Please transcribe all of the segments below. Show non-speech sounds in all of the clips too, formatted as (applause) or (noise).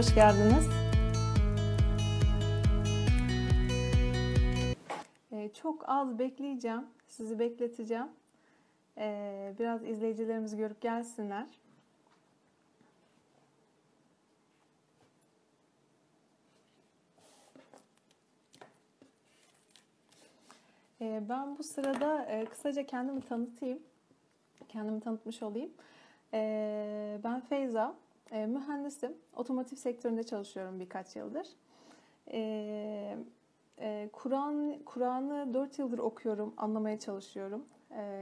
hoş geldiniz. Ee, çok az bekleyeceğim, sizi bekleteceğim. Ee, biraz izleyicilerimiz görüp gelsinler. Ee, ben bu sırada e, kısaca kendimi tanıtayım. Kendimi tanıtmış olayım. Ee, ben Feyza, e, mühendisim. Otomotiv sektöründe çalışıyorum birkaç yıldır. Ee, e, Kur'an Kur'an'ı 4 yıldır okuyorum, anlamaya çalışıyorum.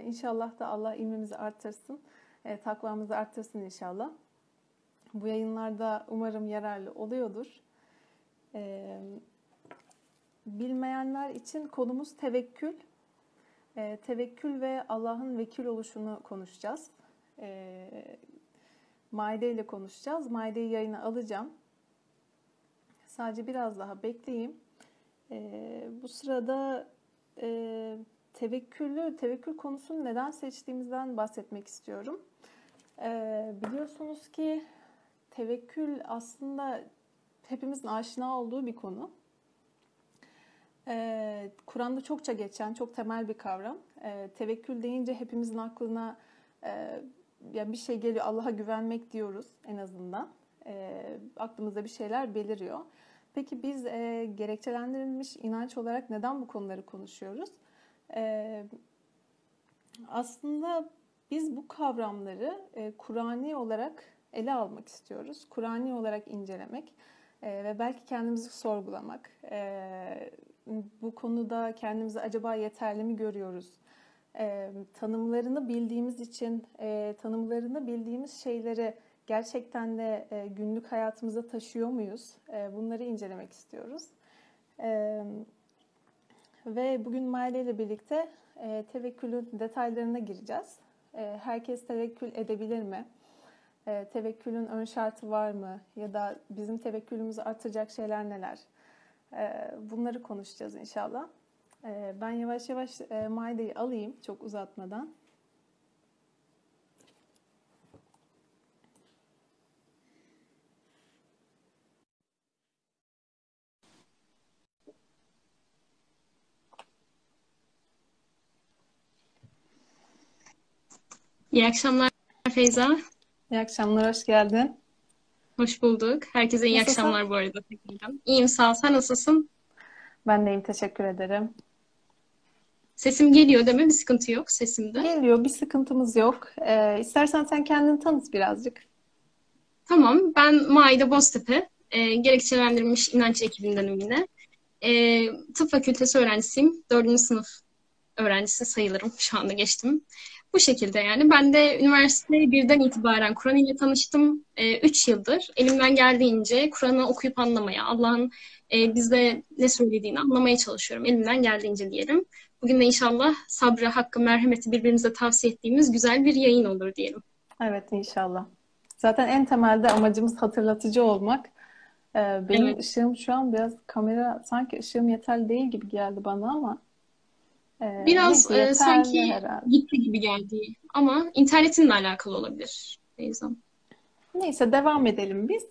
İnşallah da Allah ilmimizi arttırsın, takvamızı arttırsın inşallah. Bu yayınlarda umarım yararlı oluyordur. Bilmeyenler için konumuz tevekkül. Tevekkül ve Allah'ın vekil oluşunu konuşacağız. Maide ile konuşacağız. Maide'yi yayına alacağım. Sadece biraz daha bekleyeyim. E, bu sırada e, tevekkülü, tevekkül konusunu neden seçtiğimizden bahsetmek istiyorum. E, biliyorsunuz ki tevekkül aslında hepimizin aşina olduğu bir konu. E, Kur'an'da çokça geçen, çok temel bir kavram. Tevekkül deyince hepimizin aklına e, yani bir şey geliyor Allah'a güvenmek diyoruz en azından. E, aklımızda bir şeyler beliriyor. Peki biz e, gerekçelendirilmiş inanç olarak neden bu konuları konuşuyoruz? E, aslında biz bu kavramları e, Kur'ani olarak ele almak istiyoruz. Kur'ani olarak incelemek e, ve belki kendimizi sorgulamak. E, bu konuda kendimizi acaba yeterli mi görüyoruz? E, tanımlarını bildiğimiz için e, tanımlarını bildiğimiz şeyleri gerçekten de e, günlük hayatımıza taşıyor muyuz? E, bunları incelemek istiyoruz. E, ve bugün Maile ile birlikte e, tevekkülün detaylarına gireceğiz. E, herkes tevekkül edebilir mi? E, tevekkülün ön şartı var mı? Ya da bizim tevekkülümüzü artıracak şeyler neler? E, bunları konuşacağız inşallah. Ee, ben yavaş yavaş e, Maide'yi alayım çok uzatmadan. İyi akşamlar Feyza. İyi akşamlar, hoş geldin. Hoş bulduk. Herkese iyi Nasılsın? akşamlar bu arada. İyiyim sağ ol. Sen nasılsın? Ben de iyiyim, teşekkür ederim. Sesim geliyor değil mi? Bir sıkıntı yok sesimde. Geliyor, bir sıkıntımız yok. Ee, istersen sen kendini tanıt birazcık. Tamam. Ben Maide Boztepe. E, gerekçelendirilmiş inanç ekibindenim yine. E, tıp fakültesi öğrencisiyim. Dördüncü sınıf öğrencisi sayılırım. Şu anda geçtim. Bu şekilde yani. Ben de üniversite birden itibaren Kur'an ile tanıştım. E, üç yıldır elimden geldiğince Kur'an'ı okuyup anlamaya, Allah'ın e, bizde ne söylediğini anlamaya çalışıyorum. Elimden geldiğince diyelim. Bugün de inşallah sabrı, hakkı, merhameti birbirimize tavsiye ettiğimiz güzel bir yayın olur diyelim. Evet inşallah. Zaten en temelde amacımız hatırlatıcı olmak. Ee, benim Evet. ışığım şu an biraz kamera sanki ışığım yeterli değil gibi geldi bana ama e, Biraz e, sanki herhalde. gitti gibi geldi ama internetinle alakalı olabilir. Neyse devam edelim biz.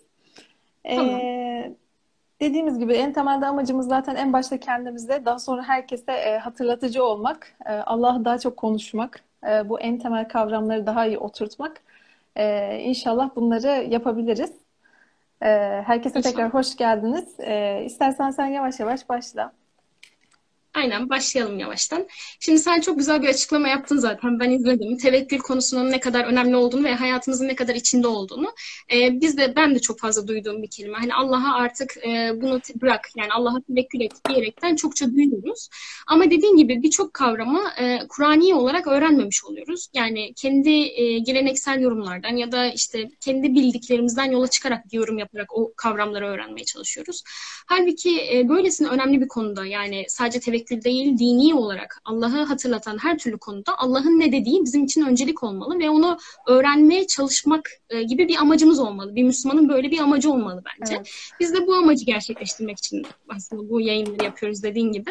Tamam. Ee, dediğimiz gibi en temelde amacımız zaten en başta kendimizde, daha sonra herkese e, hatırlatıcı olmak, e, Allah'ı daha çok konuşmak, e, bu en temel kavramları daha iyi oturtmak. E, İnşallah bunları yapabiliriz. E, herkese tekrar hoş geldiniz. E, istersen sen yavaş yavaş başla. Aynen başlayalım yavaştan. Şimdi sen çok güzel bir açıklama yaptın zaten. Ben izledim. Tevekkül konusunun ne kadar önemli olduğunu ve hayatımızın ne kadar içinde olduğunu. Ee, biz de ben de çok fazla duyduğum bir kelime. Hani Allah'a artık e, bunu bırak yani Allah'a tevekkül et diyerekten çokça duyuyoruz. Ama dediğin gibi birçok kavramı e, Kur'ani olarak öğrenmemiş oluyoruz. Yani kendi e, geleneksel yorumlardan ya da işte kendi bildiklerimizden yola çıkarak bir yorum yaparak o kavramları öğrenmeye çalışıyoruz. Halbuki e, böylesine önemli bir konuda yani sadece tevekkül değil dini olarak Allah'ı hatırlatan her türlü konuda Allah'ın ne dediği bizim için öncelik olmalı ve onu öğrenmeye çalışmak e, gibi bir amacımız olmalı. Bir Müslümanın böyle bir amacı olmalı bence. Evet. Biz de bu amacı gerçekleştirmek için aslında bu yayınları yapıyoruz dediğin gibi.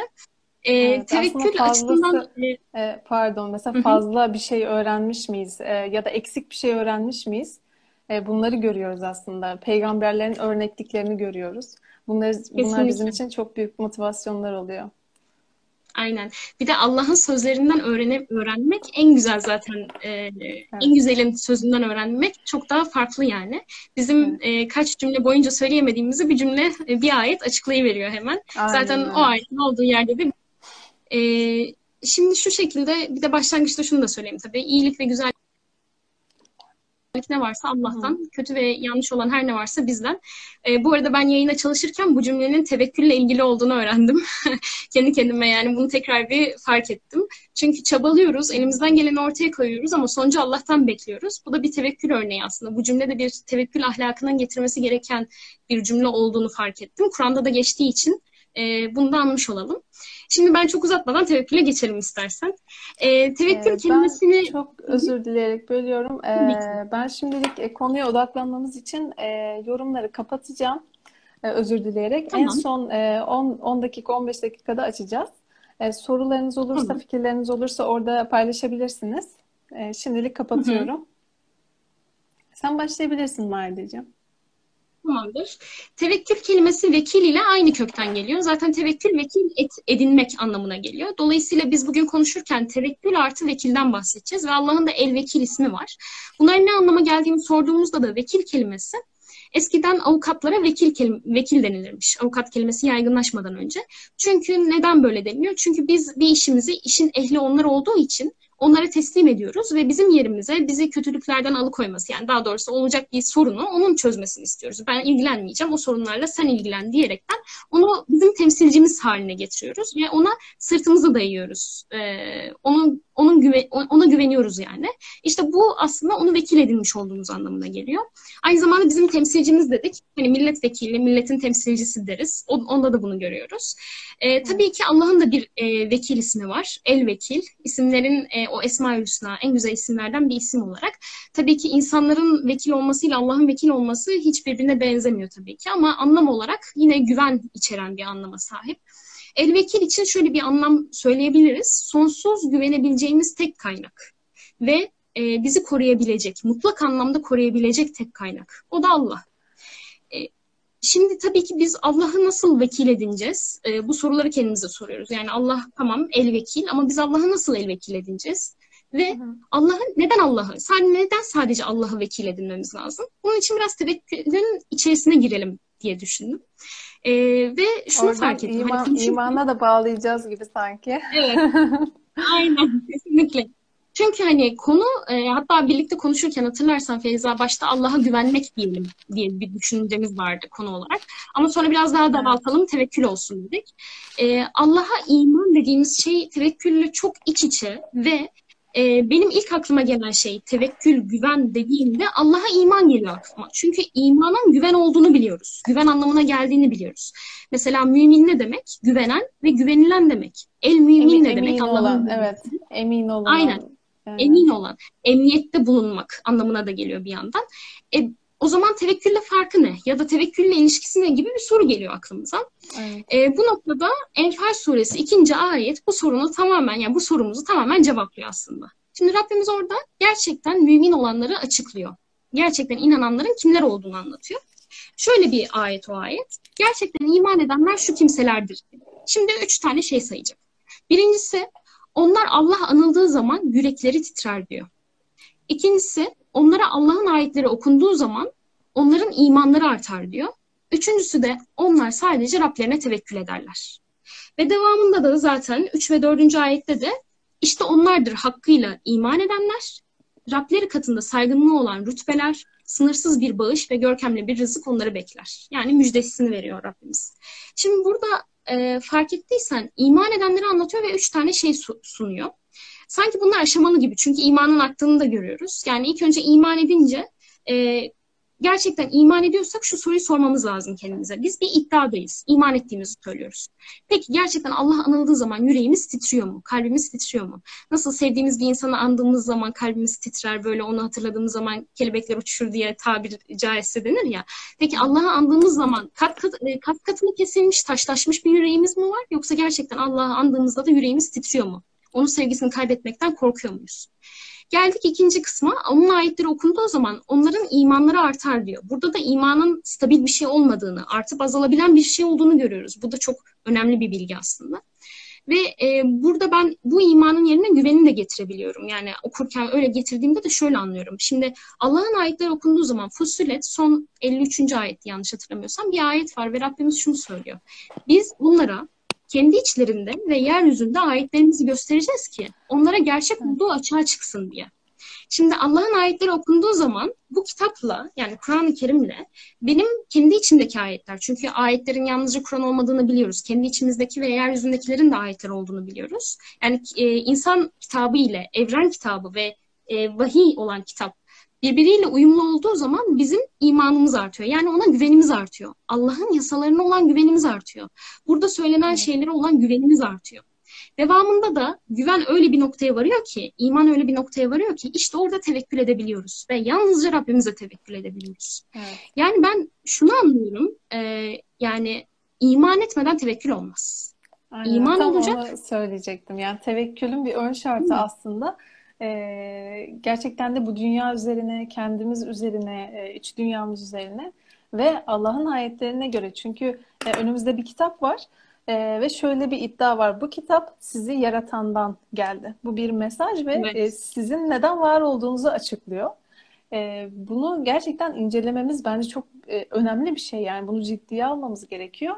E, Evet, tevekkül açısından fazlası, e, e, pardon, mesela fazla bir şey öğrenmiş miyiz? E, ya da eksik bir şey öğrenmiş miyiz? E, bunları görüyoruz aslında. Peygamberlerin örnekliklerini görüyoruz. Bunlar, bunlar bizim için çok büyük motivasyonlar oluyor. Aynen. Bir de Allah'ın sözlerinden öğrene, öğrenmek en güzel zaten. E, evet. En güzelin sözünden öğrenmek çok daha farklı yani. Bizim evet. e, kaç cümle boyunca söyleyemediğimizi bir cümle, e, bir ayet açıklayıveriyor hemen. Aynen. Zaten o ayetin olduğu yerde de e, şimdi şu şekilde bir de başlangıçta şunu da söyleyeyim tabii. İyilik ve güzel ne varsa Allah'tan, Hı. kötü ve yanlış olan her ne varsa bizden. E, bu arada ben yayına çalışırken bu cümlenin tevekkülle ilgili olduğunu öğrendim. (laughs) Kendi kendime yani bunu tekrar bir fark ettim. Çünkü çabalıyoruz, elimizden geleni ortaya koyuyoruz ama sonucu Allah'tan bekliyoruz. Bu da bir tevekkül örneği aslında. Bu cümlede bir tevekkül ahlakının getirmesi gereken bir cümle olduğunu fark ettim. Kur'an'da da geçtiği için e, bunu da anmış olalım. Şimdi ben çok uzatmadan tevekküle geçelim istersen. E, tevekkül ee, kelimesini... Çok özür dileyerek bölüyorum. Ee, ben şimdilik e, konuya odaklanmamız için e, yorumları kapatacağım. E, özür dileyerek. Tamam. En son e, 10, 10 dakika 15 dakikada açacağız. E, sorularınız olursa, tamam. fikirleriniz olursa orada paylaşabilirsiniz. E, şimdilik kapatıyorum. Hı hı. Sen başlayabilirsin Mardeciğim. Tamamdır. Tevekkül kelimesi vekil ile aynı kökten geliyor. Zaten tevekkül vekil et, edinmek anlamına geliyor. Dolayısıyla biz bugün konuşurken tevekkül artı vekilden bahsedeceğiz ve Allah'ın da el vekil ismi var. Bunların ne anlama geldiğini sorduğumuzda da vekil kelimesi Eskiden avukatlara vekil kelim vekil denilirmiş. Avukat kelimesi yaygınlaşmadan önce. Çünkü neden böyle deniliyor? Çünkü biz bir işimizi işin ehli onlar olduğu için onlara teslim ediyoruz ve bizim yerimize bizi kötülüklerden alıkoyması yani daha doğrusu olacak bir sorunu onun çözmesini istiyoruz. Ben ilgilenmeyeceğim o sorunlarla sen ilgilen diyerekten onu bizim temsilcimiz haline getiriyoruz ve ona sırtımızı dayıyoruz. Ee, onun onun güve, ona güveniyoruz yani. İşte bu aslında onu vekil edilmiş olduğumuz anlamına geliyor. Aynı zamanda bizim temsilcimiz dedik. Hani milletvekili, milletin temsilcisi deriz. Onda da bunu görüyoruz. E, tabii ki Allah'ın da bir e, vekil ismi var. El vekil. İsimlerin e, o Esma-ül Hüsna en güzel isimlerden bir isim olarak. Tabii ki insanların vekil olmasıyla Allah'ın vekil olması hiçbirbirine benzemiyor tabii ki ama anlam olarak yine güven içeren bir anlama sahip. El vekil için şöyle bir anlam söyleyebiliriz. Sonsuz güvenebileceğimiz tek kaynak ve e, bizi koruyabilecek, mutlak anlamda koruyabilecek tek kaynak. O da Allah. E, şimdi tabii ki biz Allah'ı nasıl vekil edineceğiz? E, bu soruları kendimize soruyoruz. Yani Allah tamam el vekil ama biz Allah'ı nasıl el vekil edineceğiz? Ve Allah'ı neden Allah'ı? Neden sadece Allah'ı vekil edinmemiz lazım? Bunun için biraz tevekkülün içerisine girelim diye düşündüm. E, ve şunu Oradan fark ettim. Iman, hani imana da bağlayacağız gibi sanki. Evet. (laughs) Aynen. Kesinlikle. Çünkü hani konu e, hatta birlikte konuşurken hatırlarsan Feyza başta Allah'a güvenmek diyelim diye bir düşüncemiz vardı konu olarak. Ama sonra biraz daha daraltalım tevekkül olsun dedik. E, Allah'a iman dediğimiz şey tevekkülle çok iç içe ve e, benim ilk aklıma gelen şey tevekkül, güven dediğimde Allah'a iman geliyor aklıma. Çünkü imanın güven olduğunu biliyoruz. Güven anlamına geldiğini biliyoruz. Mesela mümin ne demek? Güvenen ve güvenilen demek. El mümin emin, ne demek? Allah'ın evet. Emin olan. Aynen. Evet. Emin olan. Emniyette bulunmak anlamına da geliyor bir yandan. E, o zaman tevekkülle farkı ne? Ya da tevekkülle ilişkisi ne gibi bir soru geliyor aklımıza. Evet. E, bu noktada Enfal suresi ikinci ayet bu sorunu tamamen yani bu sorumuzu tamamen cevaplıyor aslında. Şimdi Rabbimiz orada gerçekten mümin olanları açıklıyor. Gerçekten inananların kimler olduğunu anlatıyor. Şöyle bir ayet o ayet. Gerçekten iman edenler şu kimselerdir. Şimdi üç tane şey sayacak. Birincisi onlar Allah anıldığı zaman yürekleri titrer diyor. İkincisi onlara Allah'ın ayetleri okunduğu zaman onların imanları artar diyor. Üçüncüsü de onlar sadece Rablerine tevekkül ederler. Ve devamında da zaten 3 ve 4. ayette de işte onlardır hakkıyla iman edenler, Rableri katında saygınlığı olan rütbeler, sınırsız bir bağış ve görkemli bir rızık onları bekler. Yani müjdesini veriyor Rabbimiz. Şimdi burada e, fark ettiysen iman edenleri anlatıyor ve üç tane şey sunuyor. Sanki bunlar aşamalı gibi çünkü imanın arttığını da görüyoruz. Yani ilk önce iman edince e, gerçekten iman ediyorsak şu soruyu sormamız lazım kendimize. Biz bir iddiadayız. İman ettiğimizi söylüyoruz. Peki gerçekten Allah anıldığı zaman yüreğimiz titriyor mu? Kalbimiz titriyor mu? Nasıl sevdiğimiz bir insanı andığımız zaman kalbimiz titrer, böyle onu hatırladığımız zaman kelebekler uçuşur diye tabir caizse denir ya. Peki Allah'ı andığımız zaman kat, kat, e, kat katını kesilmiş, taşlaşmış bir yüreğimiz mi var? Yoksa gerçekten Allah'ı andığımızda da yüreğimiz titriyor mu? Onun sevgisini kaybetmekten korkuyor muyuz? Geldik ikinci kısma. Onun ayetleri okunduğu zaman onların imanları artar diyor. Burada da imanın stabil bir şey olmadığını, artıp azalabilen bir şey olduğunu görüyoruz. Bu da çok önemli bir bilgi aslında. Ve e, burada ben bu imanın yerine güveni de getirebiliyorum. Yani okurken öyle getirdiğimde de şöyle anlıyorum. Şimdi Allah'ın ayetleri okunduğu zaman Fussilet son 53. ayet yanlış hatırlamıyorsam bir ayet var ve Rabbimiz şunu söylüyor. Biz bunlara kendi içlerinde ve yeryüzünde ayetlerimizi göstereceğiz ki onlara gerçek olduğu açığa çıksın diye. Şimdi Allah'ın ayetleri okunduğu zaman bu kitapla yani Kur'an-ı Kerim'le benim kendi içimdeki ayetler çünkü ayetlerin yalnızca Kur'an olmadığını biliyoruz. Kendi içimizdeki ve yeryüzündekilerin de ayetler olduğunu biliyoruz. Yani e, insan kitabı ile evren kitabı ve e, vahiy olan kitap birbiriyle uyumlu olduğu zaman bizim imanımız artıyor. Yani ona güvenimiz artıyor. Allah'ın yasalarına olan güvenimiz artıyor. Burada söylenen şeylere olan güvenimiz artıyor. Devamında da güven öyle bir noktaya varıyor ki, iman öyle bir noktaya varıyor ki işte orada tevekkül edebiliyoruz ve yalnızca Rabbimize tevekkül edebiliyoruz. Evet. Yani ben şunu anlıyorum, e, yani iman etmeden tevekkül olmaz. Aynen, iman tam olacak. Onu söyleyecektim. Yani tevekkülün bir ön şartı Hı. aslında e, gerçekten de bu dünya üzerine, kendimiz üzerine, e, iç dünyamız üzerine ve Allah'ın ayetlerine göre. Çünkü e, önümüzde bir kitap var ee, ve şöyle bir iddia var. Bu kitap sizi yaratandan geldi. Bu bir mesaj ve evet. e, sizin neden var olduğunuzu açıklıyor. E, bunu gerçekten incelememiz bence çok e, önemli bir şey. Yani bunu ciddiye almamız gerekiyor.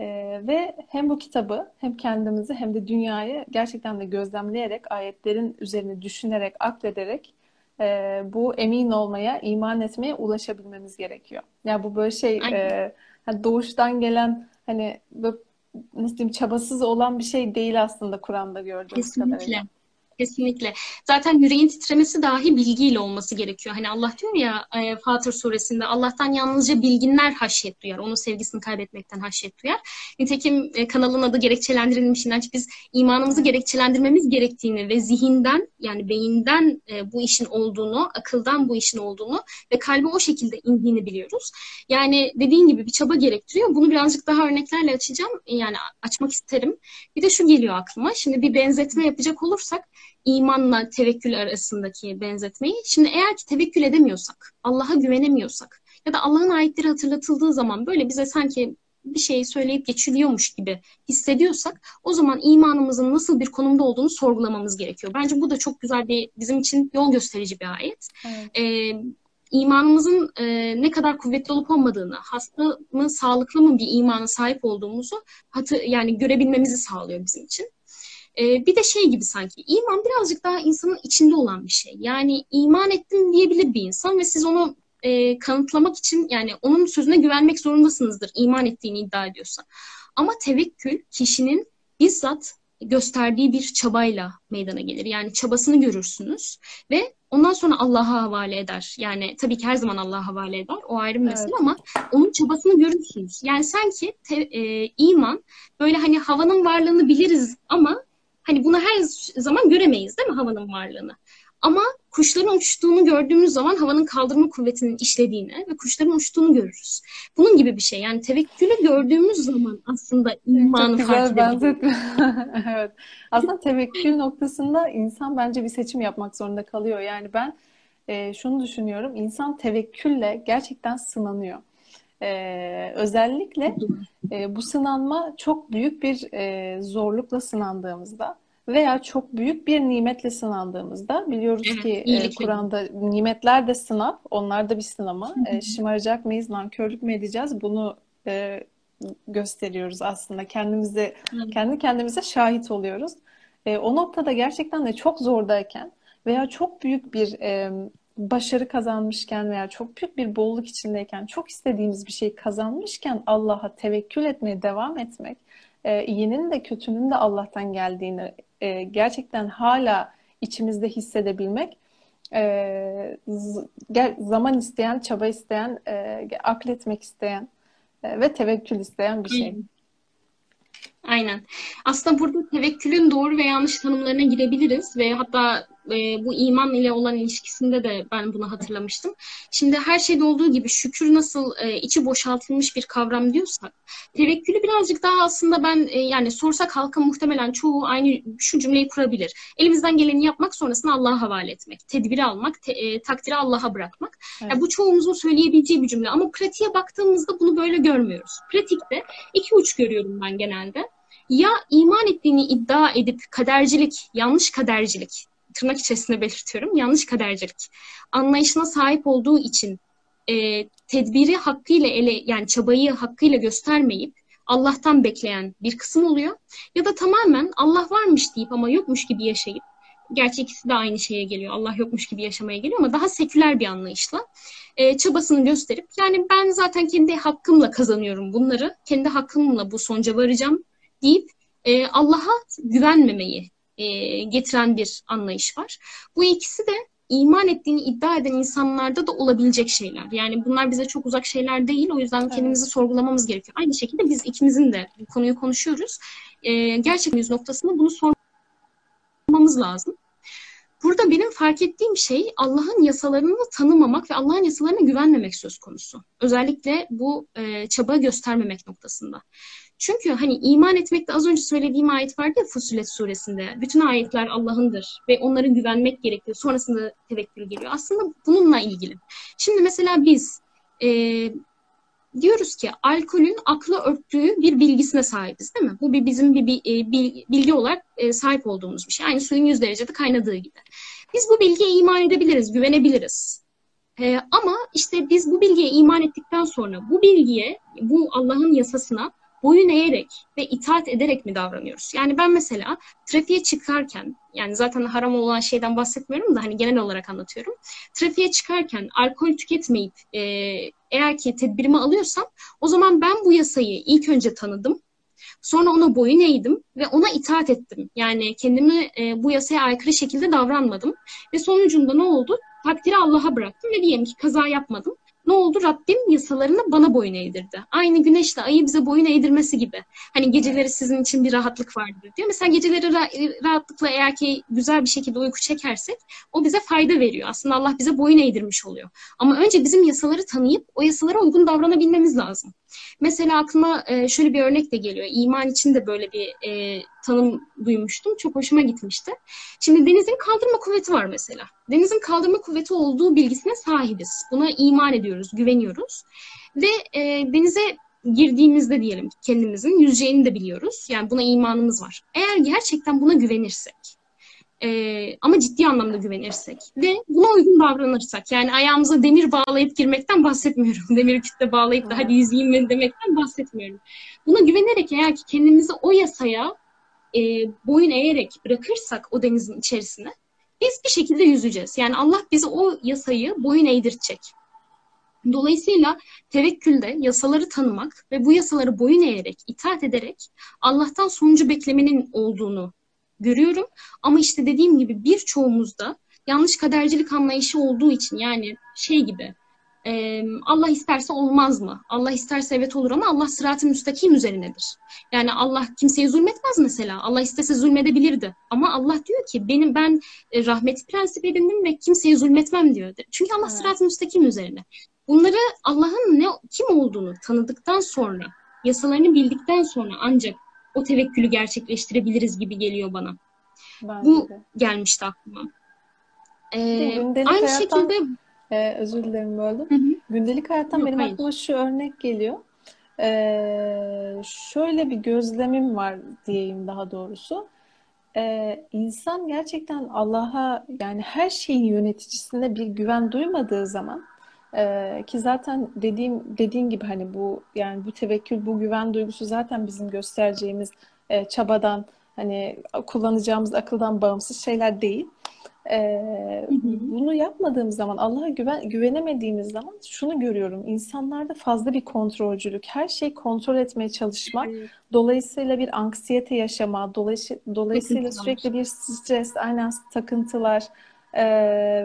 E, ve hem bu kitabı hem kendimizi hem de dünyayı gerçekten de gözlemleyerek, ayetlerin üzerine düşünerek, aklederek e, bu emin olmaya, iman etmeye ulaşabilmemiz gerekiyor. Yani bu böyle şey e, doğuştan gelen hani böyle nasıl diyeyim çabasız olan bir şey değil aslında Kur'an'da gördüğümüz Kesinlikle. kadarıyla. Kesinlikle. Zaten yüreğin titremesi dahi bilgiyle olması gerekiyor. Hani Allah diyor ya e, Fatır suresinde Allah'tan yalnızca bilginler haşyet duyar. Onun sevgisini kaybetmekten haşyet duyar. Nitekim e, kanalın adı gerekçelendirilmiş inanç. Biz imanımızı gerekçelendirmemiz gerektiğini ve zihinden yani beyinden e, bu işin olduğunu, akıldan bu işin olduğunu ve kalbe o şekilde indiğini biliyoruz. Yani dediğin gibi bir çaba gerektiriyor. Bunu birazcık daha örneklerle açacağım. Yani açmak isterim. Bir de şu geliyor aklıma. Şimdi bir benzetme yapacak olursak imanla tevekkül arasındaki benzetmeyi. Şimdi eğer ki tevekkül edemiyorsak, Allah'a güvenemiyorsak ya da Allah'ın ayetleri hatırlatıldığı zaman böyle bize sanki bir şey söyleyip geçiliyormuş gibi hissediyorsak o zaman imanımızın nasıl bir konumda olduğunu sorgulamamız gerekiyor. Bence bu da çok güzel bir bizim için yol gösterici bir ayet. Evet. Ee, imanımızın e, ne kadar kuvvetli olup olmadığını, hasta mı, sağlıklı mı bir imana sahip olduğumuzu hatı, yani görebilmemizi sağlıyor bizim için. E, bir de şey gibi sanki iman birazcık daha insanın içinde olan bir şey. Yani iman ettim diyebilir bir insan ve siz onu e, kanıtlamak için yani onun sözüne güvenmek zorundasınızdır iman ettiğini iddia ediyorsa. Ama tevekkül kişinin bizzat gösterdiği bir çabayla meydana gelir. Yani çabasını görürsünüz ve ondan sonra Allah'a havale eder. Yani tabii ki her zaman Allah'a havale eder. O ayrı bir mesele evet. ama onun çabasını görürsünüz. Yani sanki te, e, iman böyle hani havanın varlığını biliriz ama Hani bunu her zaman göremeyiz değil mi havanın varlığını? Ama kuşların uçtuğunu gördüğümüz zaman havanın kaldırma kuvvetinin işlediğini ve kuşların uçtuğunu görürüz. Bunun gibi bir şey. Yani tevekkülü gördüğümüz zaman aslında imanı Çok fark edebiliriz. (laughs) evet. Aslında tevekkül noktasında insan bence bir seçim yapmak zorunda kalıyor. Yani ben e, şunu düşünüyorum. İnsan tevekkülle gerçekten sınanıyor. Ee, özellikle e, bu sınanma çok büyük bir e, zorlukla sınandığımızda veya çok büyük bir nimetle sınandığımızda biliyoruz ki e, Kur'an'da nimetler de sınav, onlar da bir sınama. E, şımaracak mıyız, nankörlük mü edeceğiz? Bunu e, gösteriyoruz aslında. Kendimizi kendi kendimize şahit oluyoruz. E, o noktada gerçekten de çok zordayken veya çok büyük bir e, başarı kazanmışken veya çok büyük bir bolluk içindeyken, çok istediğimiz bir şey kazanmışken Allah'a tevekkül etmeye devam etmek, e, iyinin de kötünün de Allah'tan geldiğini e, gerçekten hala içimizde hissedebilmek e, zaman isteyen, çaba isteyen, e, akletmek isteyen e, ve tevekkül isteyen bir şey. Aynen. Aslında burada tevekkülün doğru ve yanlış tanımlarına girebiliriz ve hatta e, bu iman ile olan ilişkisinde de ben bunu hatırlamıştım. Şimdi her şeyde olduğu gibi şükür nasıl e, içi boşaltılmış bir kavram diyorsak, tevekkülü birazcık daha aslında ben e, yani sorsak halka muhtemelen çoğu aynı şu cümleyi kurabilir. Elimizden geleni yapmak sonrasında Allah'a havale etmek, tedbiri almak, te, e, takdiri Allah'a bırakmak. Evet. Yani bu çoğumuzun söyleyebileceği bir cümle ama pratiğe baktığımızda bunu böyle görmüyoruz. Pratikte iki uç görüyorum ben genelde ya iman ettiğini iddia edip kadercilik, yanlış kadercilik, tırnak içerisinde belirtiyorum, yanlış kadercilik anlayışına sahip olduğu için e, tedbiri hakkıyla ele, yani çabayı hakkıyla göstermeyip Allah'tan bekleyen bir kısım oluyor. Ya da tamamen Allah varmış deyip ama yokmuş gibi yaşayıp, gerçi ikisi de aynı şeye geliyor, Allah yokmuş gibi yaşamaya geliyor ama daha seküler bir anlayışla e, çabasını gösterip, yani ben zaten kendi hakkımla kazanıyorum bunları, kendi hakkımla bu sonuca varacağım deyip e, Allah'a güvenmemeyi e, getiren bir anlayış var. Bu ikisi de iman ettiğini iddia eden insanlarda da olabilecek şeyler. Yani bunlar bize çok uzak şeyler değil. O yüzden evet. kendimizi sorgulamamız gerekiyor. Aynı şekilde biz ikimizin de bu konuyu konuşuyoruz. E, gerçekten yüz noktasında bunu sormamız lazım. Burada benim fark ettiğim şey Allah'ın yasalarını tanımamak ve Allah'ın yasalarına güvenmemek söz konusu. Özellikle bu e, çaba göstermemek noktasında. Çünkü hani iman etmekte az önce söylediğim ayet vardı ya Fusilet suresinde. Bütün ayetler Allah'ındır ve onlara güvenmek gerekiyor. Sonrasında tevekkül geliyor. Aslında bununla ilgili. Şimdi mesela biz e, diyoruz ki alkolün aklı örttüğü bir bilgisine sahibiz değil mi? Bu bir bizim bir, bir, e, bir bilgi olarak e, sahip olduğumuz bir şey. Aynı suyun 100 derecede kaynadığı gibi. Biz bu bilgiye iman edebiliriz, güvenebiliriz. Ee, ama işte biz bu bilgiye iman ettikten sonra bu bilgiye, bu Allah'ın yasasına boyun eğerek ve itaat ederek mi davranıyoruz? Yani ben mesela trafiğe çıkarken yani zaten haram olan şeyden bahsetmiyorum da hani genel olarak anlatıyorum. Trafiğe çıkarken alkol tüketmeyip e, eğer ki tedbirimi alıyorsam o zaman ben bu yasayı ilk önce tanıdım. Sonra ona boyun eğdim ve ona itaat ettim. Yani kendimi e, bu yasaya aykırı şekilde davranmadım. Ve sonucunda ne oldu? Takdiri Allah'a bıraktım ve diyelim ki kaza yapmadım ne oldu? Rabbim yasalarını bana boyun eğdirdi. Aynı güneşle ayı bize boyun eğdirmesi gibi. Hani geceleri sizin için bir rahatlık vardır diyor. Mesela geceleri ra- rahatlıkla eğer ki güzel bir şekilde uyku çekersek o bize fayda veriyor. Aslında Allah bize boyun eğdirmiş oluyor. Ama önce bizim yasaları tanıyıp o yasalara uygun davranabilmemiz lazım. Mesela aklıma e, şöyle bir örnek de geliyor. İman için de böyle bir e, tanım duymuştum. Çok hoşuma gitmişti. Şimdi denizin kaldırma kuvveti var mesela. Denizin kaldırma kuvveti olduğu bilgisine sahibiz. Buna iman ediyoruz, güveniyoruz. Ve e, denize girdiğimizde diyelim kendimizin yüzeceğini de biliyoruz. Yani buna imanımız var. Eğer gerçekten buna güvenirsek, e, ama ciddi anlamda güvenirsek ve buna uygun davranırsak yani ayağımıza demir bağlayıp girmekten bahsetmiyorum. (laughs) Demir kütle bağlayıp da hadi yüzeyim demekten bahsetmiyorum. Buna güvenerek eğer ki kendimizi o yasaya e, boyun eğerek bırakırsak o denizin içerisine biz bir şekilde yüzeceğiz. Yani Allah bize o yasayı boyun eğdirecek. Dolayısıyla tevekkülde yasaları tanımak ve bu yasaları boyun eğerek, itaat ederek Allah'tan sonucu beklemenin olduğunu görüyorum. Ama işte dediğim gibi birçoğumuzda yanlış kadercilik anlayışı olduğu için yani şey gibi e, Allah isterse olmaz mı? Allah isterse evet olur ama Allah sıratı müstakim üzerinedir. Yani Allah kimseye zulmetmez mesela. Allah istese zulmedebilirdi. Ama Allah diyor ki benim ben e, rahmeti prensip edindim ve kimseye zulmetmem diyor. Çünkü Allah evet. sıratı müstakim üzerine. Bunları Allah'ın ne kim olduğunu tanıdıktan sonra, yasalarını bildikten sonra ancak o tevekkülü gerçekleştirebiliriz gibi geliyor bana. Bence Bu de. gelmişti aklıma. Ee, aynı hayattan, şekilde e, özür dilerim böldüm. Hı hı. Gündelik hayattan Yok, benim hayır. aklıma şu örnek geliyor. Ee, şöyle bir gözlemim var diyeyim daha doğrusu. Ee, insan gerçekten Allah'a yani her şeyin yöneticisine bir güven duymadığı zaman ee, ki zaten dediğim dediğin gibi hani bu yani bu tevekkül, bu güven duygusu zaten bizim göstereceğimiz e, çabadan hani kullanacağımız akıldan bağımsız şeyler değil. Ee, bunu yapmadığımız zaman Allah'a güven, güvenemediğimiz zaman şunu görüyorum. İnsanlarda fazla bir kontrolcülük, her şeyi kontrol etmeye çalışmak, dolayısıyla bir anksiyete yaşama, dolayısıyla, dolayısıyla sürekli bir stres, aynen takıntılar, e,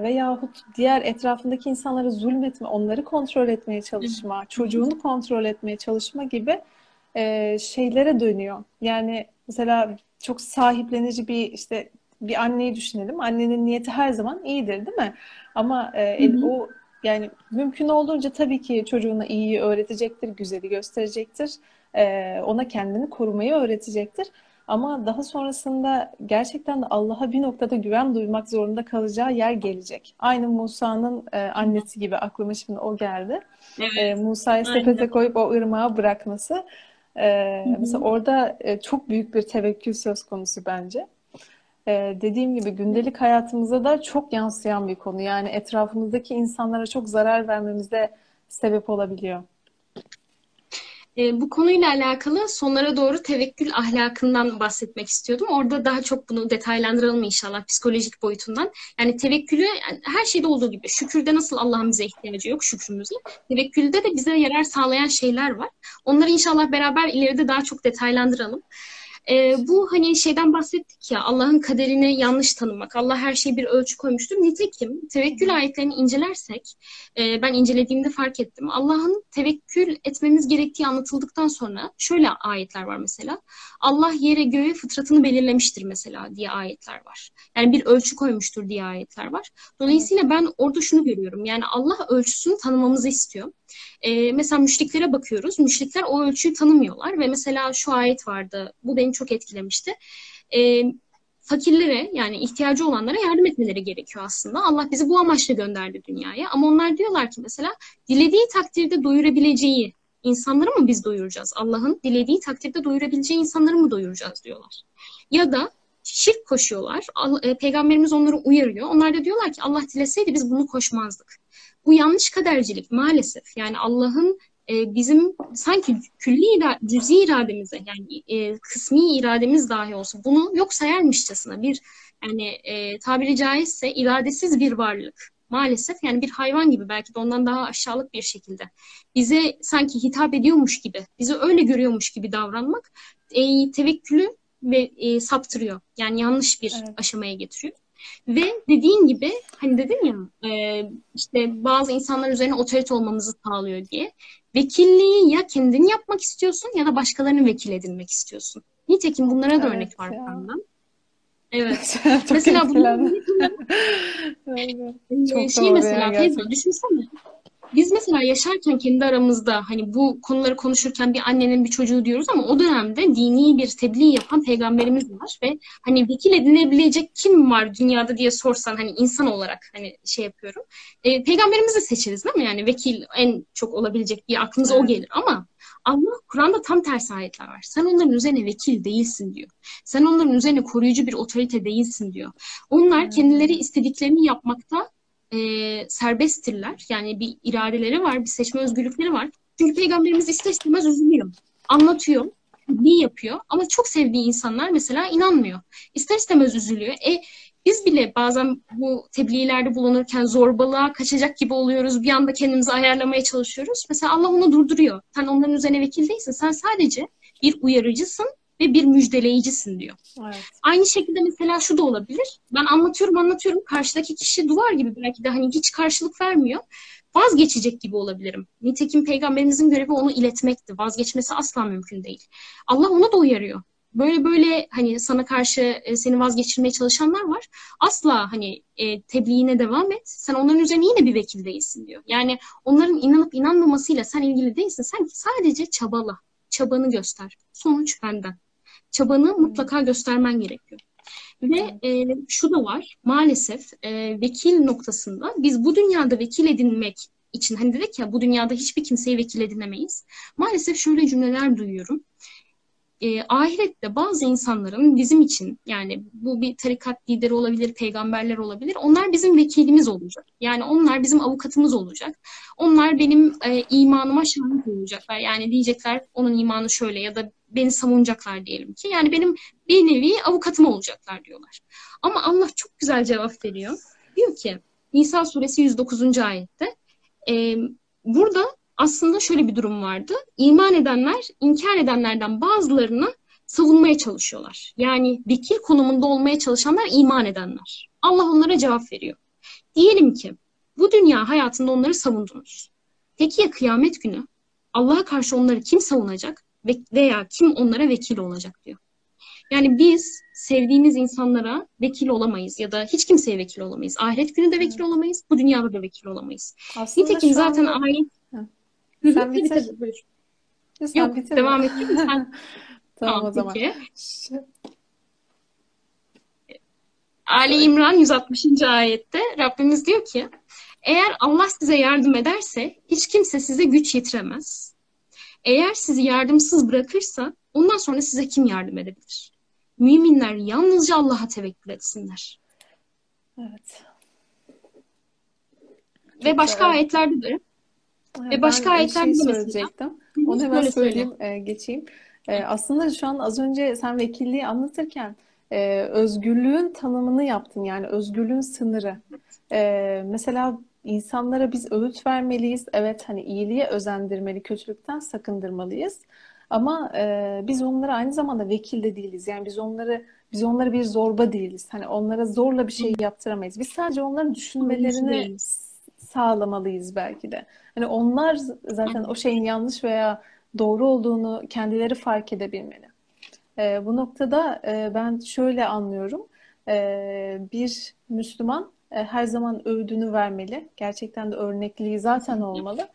veyahut diğer etrafındaki insanlara zulmetme, onları kontrol etmeye çalışma, çocuğunu kontrol etmeye çalışma gibi e, şeylere dönüyor. Yani mesela çok sahiplenici bir işte bir anneyi düşünelim. Annenin niyeti her zaman iyidir, değil mi? Ama e, Hı hı. o yani mümkün olduğunca tabii ki çocuğuna iyiyi öğretecektir, güzeli gösterecektir. E, ona kendini korumayı öğretecektir. Ama daha sonrasında gerçekten de Allah'a bir noktada güven duymak zorunda kalacağı yer gelecek. Aynı Musa'nın e, annesi gibi aklıma şimdi o geldi. Evet, E, Musa'yı sepete koyup o ırmağa bırakması. E, mesela orada e, çok büyük bir tevekkül söz konusu bence. Ee, dediğim gibi gündelik hayatımıza da çok yansıyan bir konu. Yani etrafımızdaki insanlara çok zarar vermemize sebep olabiliyor. E, bu konuyla alakalı sonlara doğru tevekkül ahlakından bahsetmek istiyordum. Orada daha çok bunu detaylandıralım inşallah psikolojik boyutundan. Yani tevekkülü yani her şeyde olduğu gibi şükürde nasıl Allah'ın bize ihtiyacı yok şükrümüzle. Tevekkülde de bize yarar sağlayan şeyler var. Onları inşallah beraber ileride daha çok detaylandıralım. E, bu hani şeyden bahsettik ya Allah'ın kaderini yanlış tanımak. Allah her şeye bir ölçü koymuştur. Nitekim tevekkül ayetlerini incelersek e, ben incelediğimde fark ettim. Allah'ın tevekkül etmemiz gerektiği anlatıldıktan sonra şöyle ayetler var mesela. Allah yere göğe fıtratını belirlemiştir mesela diye ayetler var. Yani bir ölçü koymuştur diye ayetler var. Dolayısıyla ben orada şunu görüyorum. Yani Allah ölçüsünü tanımamızı istiyor. Ee, mesela müşriklere bakıyoruz. Müşrikler o ölçüyü tanımıyorlar ve mesela şu ayet vardı. Bu beni çok etkilemişti. Ee, fakirlere yani ihtiyacı olanlara yardım etmeleri gerekiyor aslında. Allah bizi bu amaçla gönderdi dünyaya. Ama onlar diyorlar ki mesela dilediği takdirde doyurabileceği insanları mı biz doyuracağız? Allah'ın dilediği takdirde doyurabileceği insanları mı doyuracağız diyorlar. Ya da şirk koşuyorlar. E, Peygamberimiz onları uyarıyor. Onlar da diyorlar ki Allah dileseydi biz bunu koşmazdık. Bu yanlış kadercilik maalesef. Yani Allah'ın e, bizim sanki külli ira cüzi irademize yani e, kısmi irademiz dahi olsa bunu yok sayarmışçasına bir yani e, tabiri caizse iradesiz bir varlık. Maalesef yani bir hayvan gibi belki de ondan daha aşağılık bir şekilde bize sanki hitap ediyormuş gibi, bizi öyle görüyormuş gibi davranmak e, tevekkülü ve e, saptırıyor. Yani yanlış bir Evet. aşamaya getiriyor. Ve dediğin gibi hani dedin ya e, işte bazı insanlar üzerine otorite olmamızı sağlıyor diye. Vekilliği ya kendin yapmak istiyorsun ya da başkalarını vekil edinmek istiyorsun. Nitekim bunlara da Evet örnek var benden. Evet. (laughs) Çok Mesela. Öyle. (laughs) Ee, Çok şey mesela gerçekten. düşünsene. Biz mesela yaşarken kendi aramızda hani bu konuları konuşurken bir annenin bir çocuğu diyoruz ama o dönemde dini bir tebliğ yapan peygamberimiz var ve hani vekil edinebilecek kim var dünyada diye sorsan hani insan olarak hani şey yapıyorum. E, peygamberimizi seçeriz değil mi? Yani vekil en çok olabilecek diye aklımıza o Evet. gelir ama Allah Kur'an'da tam tersi ayetler var. Sen onların üzerine vekil değilsin diyor. Sen onların üzerine koruyucu bir otorite değilsin diyor. Onlar Hmm. kendileri istediklerini yapmakta e, serbesttirler. Yani bir iradeleri var, bir seçme özgürlükleri var. Çünkü peygamberimiz ister istemez üzülüyor. Anlatıyor, tebliğ yapıyor ama çok sevdiği insanlar mesela inanmıyor. İster istemez üzülüyor. E biz bile bazen bu tebliğlerde bulunurken zorbalığa kaçacak gibi oluyoruz. Bir anda kendimizi ayarlamaya çalışıyoruz. Mesela Allah onu durduruyor. Sen onların üzerine vekil değilsin. Sen sadece bir uyarıcısın ve bir müjdeleyicisin diyor. Evet. Aynı şekilde mesela şu da olabilir. Ben anlatıyorum anlatıyorum. Karşıdaki kişi duvar gibi belki de hani hiç karşılık vermiyor. Vazgeçecek gibi olabilirim. Nitekim peygamberimizin görevi onu iletmekti. Vazgeçmesi asla mümkün değil. Allah onu da uyarıyor. Böyle böyle hani sana karşı e, seni vazgeçirmeye çalışanlar var. Asla hani e, tebliğine devam et. Sen onların üzerine yine bir vekil değilsin diyor. Yani onların inanıp inanmamasıyla sen ilgili değilsin. Sen sadece çabala. Çabanı göster. Sonuç benden çabanı mutlaka göstermen gerekiyor. Ve e, şu da var maalesef e, vekil noktasında biz bu dünyada vekil edinmek için hani dedik ya bu dünyada hiçbir kimseyi vekil edinemeyiz. Maalesef şöyle cümleler duyuyorum. E, ahirette bazı insanların bizim için yani bu bir tarikat lideri olabilir, peygamberler olabilir. Onlar bizim vekilimiz olacak. Yani onlar bizim avukatımız olacak. Onlar benim e, imanıma şahit olacaklar. Yani diyecekler onun imanı şöyle ya da beni savunacaklar diyelim ki. Yani benim bir nevi avukatım olacaklar diyorlar. Ama Allah çok güzel cevap veriyor. Diyor ki Nisa suresi 109. ayette e, burada aslında şöyle bir durum vardı. İman edenler inkar edenlerden bazılarını savunmaya çalışıyorlar. Yani vekil konumunda olmaya çalışanlar iman edenler. Allah onlara cevap veriyor. Diyelim ki bu dünya hayatında onları savundunuz. Peki ya kıyamet günü Allah'a karşı onları kim savunacak ve veya kim onlara vekil olacak diyor. Yani biz sevdiğimiz insanlara vekil olamayız ya da hiç kimseye vekil olamayız. Ahiret günü de vekil olamayız, bu dünyada da vekil olamayız. Aslında Nitekim zaten anda ayet... Sen bitir. buyur. Sen Yok, bitir devam et (laughs) lütfen. Tamam Tamam, o zaman. peki. Ali. İmran 160. ayette Rabbimiz diyor ki eğer Allah size yardım ederse hiç kimse size güç yetiremez. Eğer sizi yardımsız bırakırsa ondan sonra size kim yardım edebilir? Müminler yalnızca Allah'a tevekkül etsinler. Evet. Ve Çok başka da ayetlerde de ve başka ayetlerde şey mesela söyleyecektim. Hı, Onu hemen böyle söyle. söyleyeyim, e, geçeyim. E, aslında şu an az önce sen vekilliği anlatırken e, özgürlüğün tanımını yaptın. Yani özgürlüğün sınırı. E, mesela insanlara biz öğüt vermeliyiz. Evet hani iyiliğe özendirmeli, kötülükten sakındırmalıyız. Ama e, biz onlara aynı zamanda vekil de değiliz. Yani biz onları biz onlara bir zorba değiliz. Hani onlara zorla bir şey yaptıramayız. Biz sadece onların düşünmelerini. Sağlamalıyız belki de. Hani onlar zaten o şeyin yanlış veya doğru olduğunu kendileri fark edebilmeli. Ee, bu noktada e, ben şöyle anlıyorum. Ee, bir Müslüman e, her zaman öğüdünü vermeli. Gerçekten de örnekliği zaten olmalı.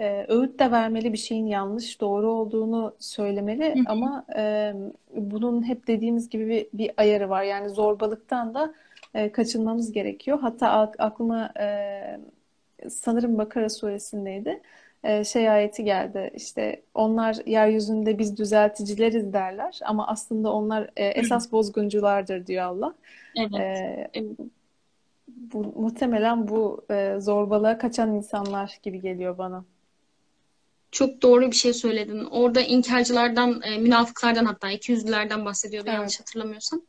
Ee, öğüt de vermeli bir şeyin yanlış, doğru olduğunu söylemeli. Ama e, bunun hep dediğimiz gibi bir, bir ayarı var. Yani zorbalıktan da e, kaçınmamız gerekiyor. Hatta ak- aklıma e, sanırım Bakara suresindeydi. Ee, şey ayeti geldi işte onlar yeryüzünde biz düzelticileriz derler ama aslında onlar e, esas bozgunculardır diyor Allah. Evet. Evet. bu, muhtemelen bu e, zorbalığa kaçan insanlar gibi geliyor bana. Çok doğru bir şey söyledin. Orada inkarcılardan, e, münafıklardan hatta ikiyüzlülerden bahsediyordu yanlış Evet, hatırlamıyorsam.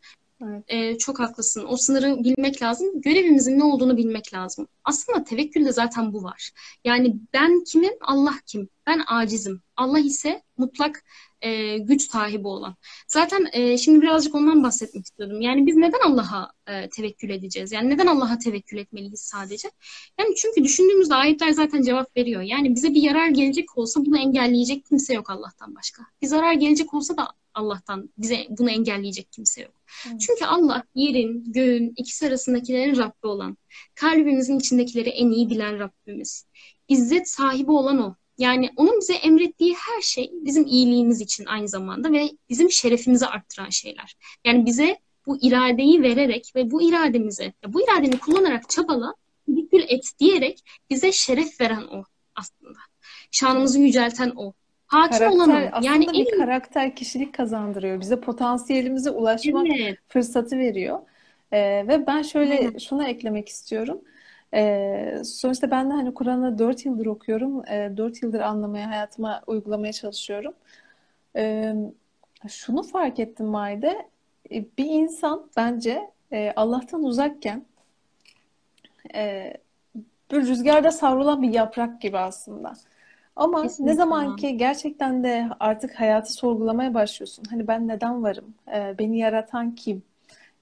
Evet. E, çok haklısın. O sınırı bilmek lazım. Görevimizin ne olduğunu bilmek lazım. Aslında tevekkülde zaten bu var. Yani ben kimim? Allah kim? Ben acizim. Allah ise mutlak e, güç sahibi olan. Zaten e, şimdi birazcık ondan bahsetmek istiyordum. Yani biz neden Allah'a e, tevekkül edeceğiz? Yani neden Allah'a tevekkül etmeliyiz sadece? Yani çünkü düşündüğümüzde ayetler zaten cevap veriyor. Yani bize bir yarar gelecek olsa bunu engelleyecek kimse yok Allah'tan başka. Bir zarar gelecek olsa da Allah'tan bize bunu engelleyecek kimse yok. Evet. Çünkü Allah yerin, göğün, ikisi arasındakilerin Rabbi olan, kalbimizin içindekileri en iyi bilen Rabbimiz. İzzet sahibi olan O. Yani onun bize emrettiği her şey bizim iyiliğimiz için aynı zamanda ve bizim şerefimizi arttıran şeyler. Yani bize bu iradeyi vererek ve bu irademize, bu iradeni kullanarak çabala, tevekkül et diyerek bize şeref veren O aslında. Şanımızı yücelten O. Hakim Karakter O. Yani aslında bir en karakter kişilik kazandırıyor. Bize potansiyelimize ulaşmak evet, fırsatı veriyor. Ee, ve ben şöyle aynen. şunu eklemek istiyorum. Ee, sonuçta ben de hani Kur'an'ı 4 yıldır okuyorum. Ee, 4 yıldır anlamaya, hayatıma uygulamaya çalışıyorum. Ee, şunu fark ettim Maide. Ee, Bir insan bence e, Allah'tan uzakken e, bir rüzgarda savrulan bir yaprak gibi aslında. Ama ne Kesinlikle. zaman ki gerçekten de artık hayatı sorgulamaya başlıyorsun. Hani ben neden varım? Ee, beni yaratan kim?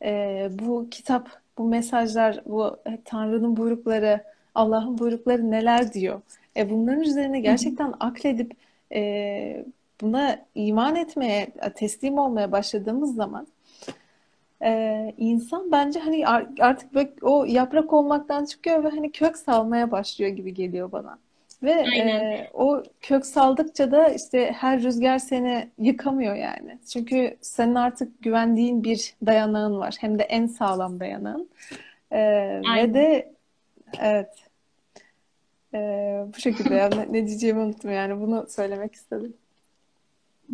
Ee, bu kitap, bu mesajlar, bu e, Tanrı'nın buyrukları, Allah'ın buyrukları neler diyor? E, bunların üzerine gerçekten akledip e, buna iman etmeye, teslim olmaya başladığımız zaman ee, insan bence hani ar- artık böyle o yaprak olmaktan çıkıyor ve hani kök salmaya başlıyor gibi geliyor bana. Ve Aynen. e, o kök saldıkça da işte her rüzgar seni yıkamıyor yani. Çünkü senin artık güvendiğin bir dayanağın var. Hem de en sağlam dayanağın. Ee, ve de evet ee, bu şekilde ya ne, ne diyeceğimi unuttum yani bunu söylemek istedim.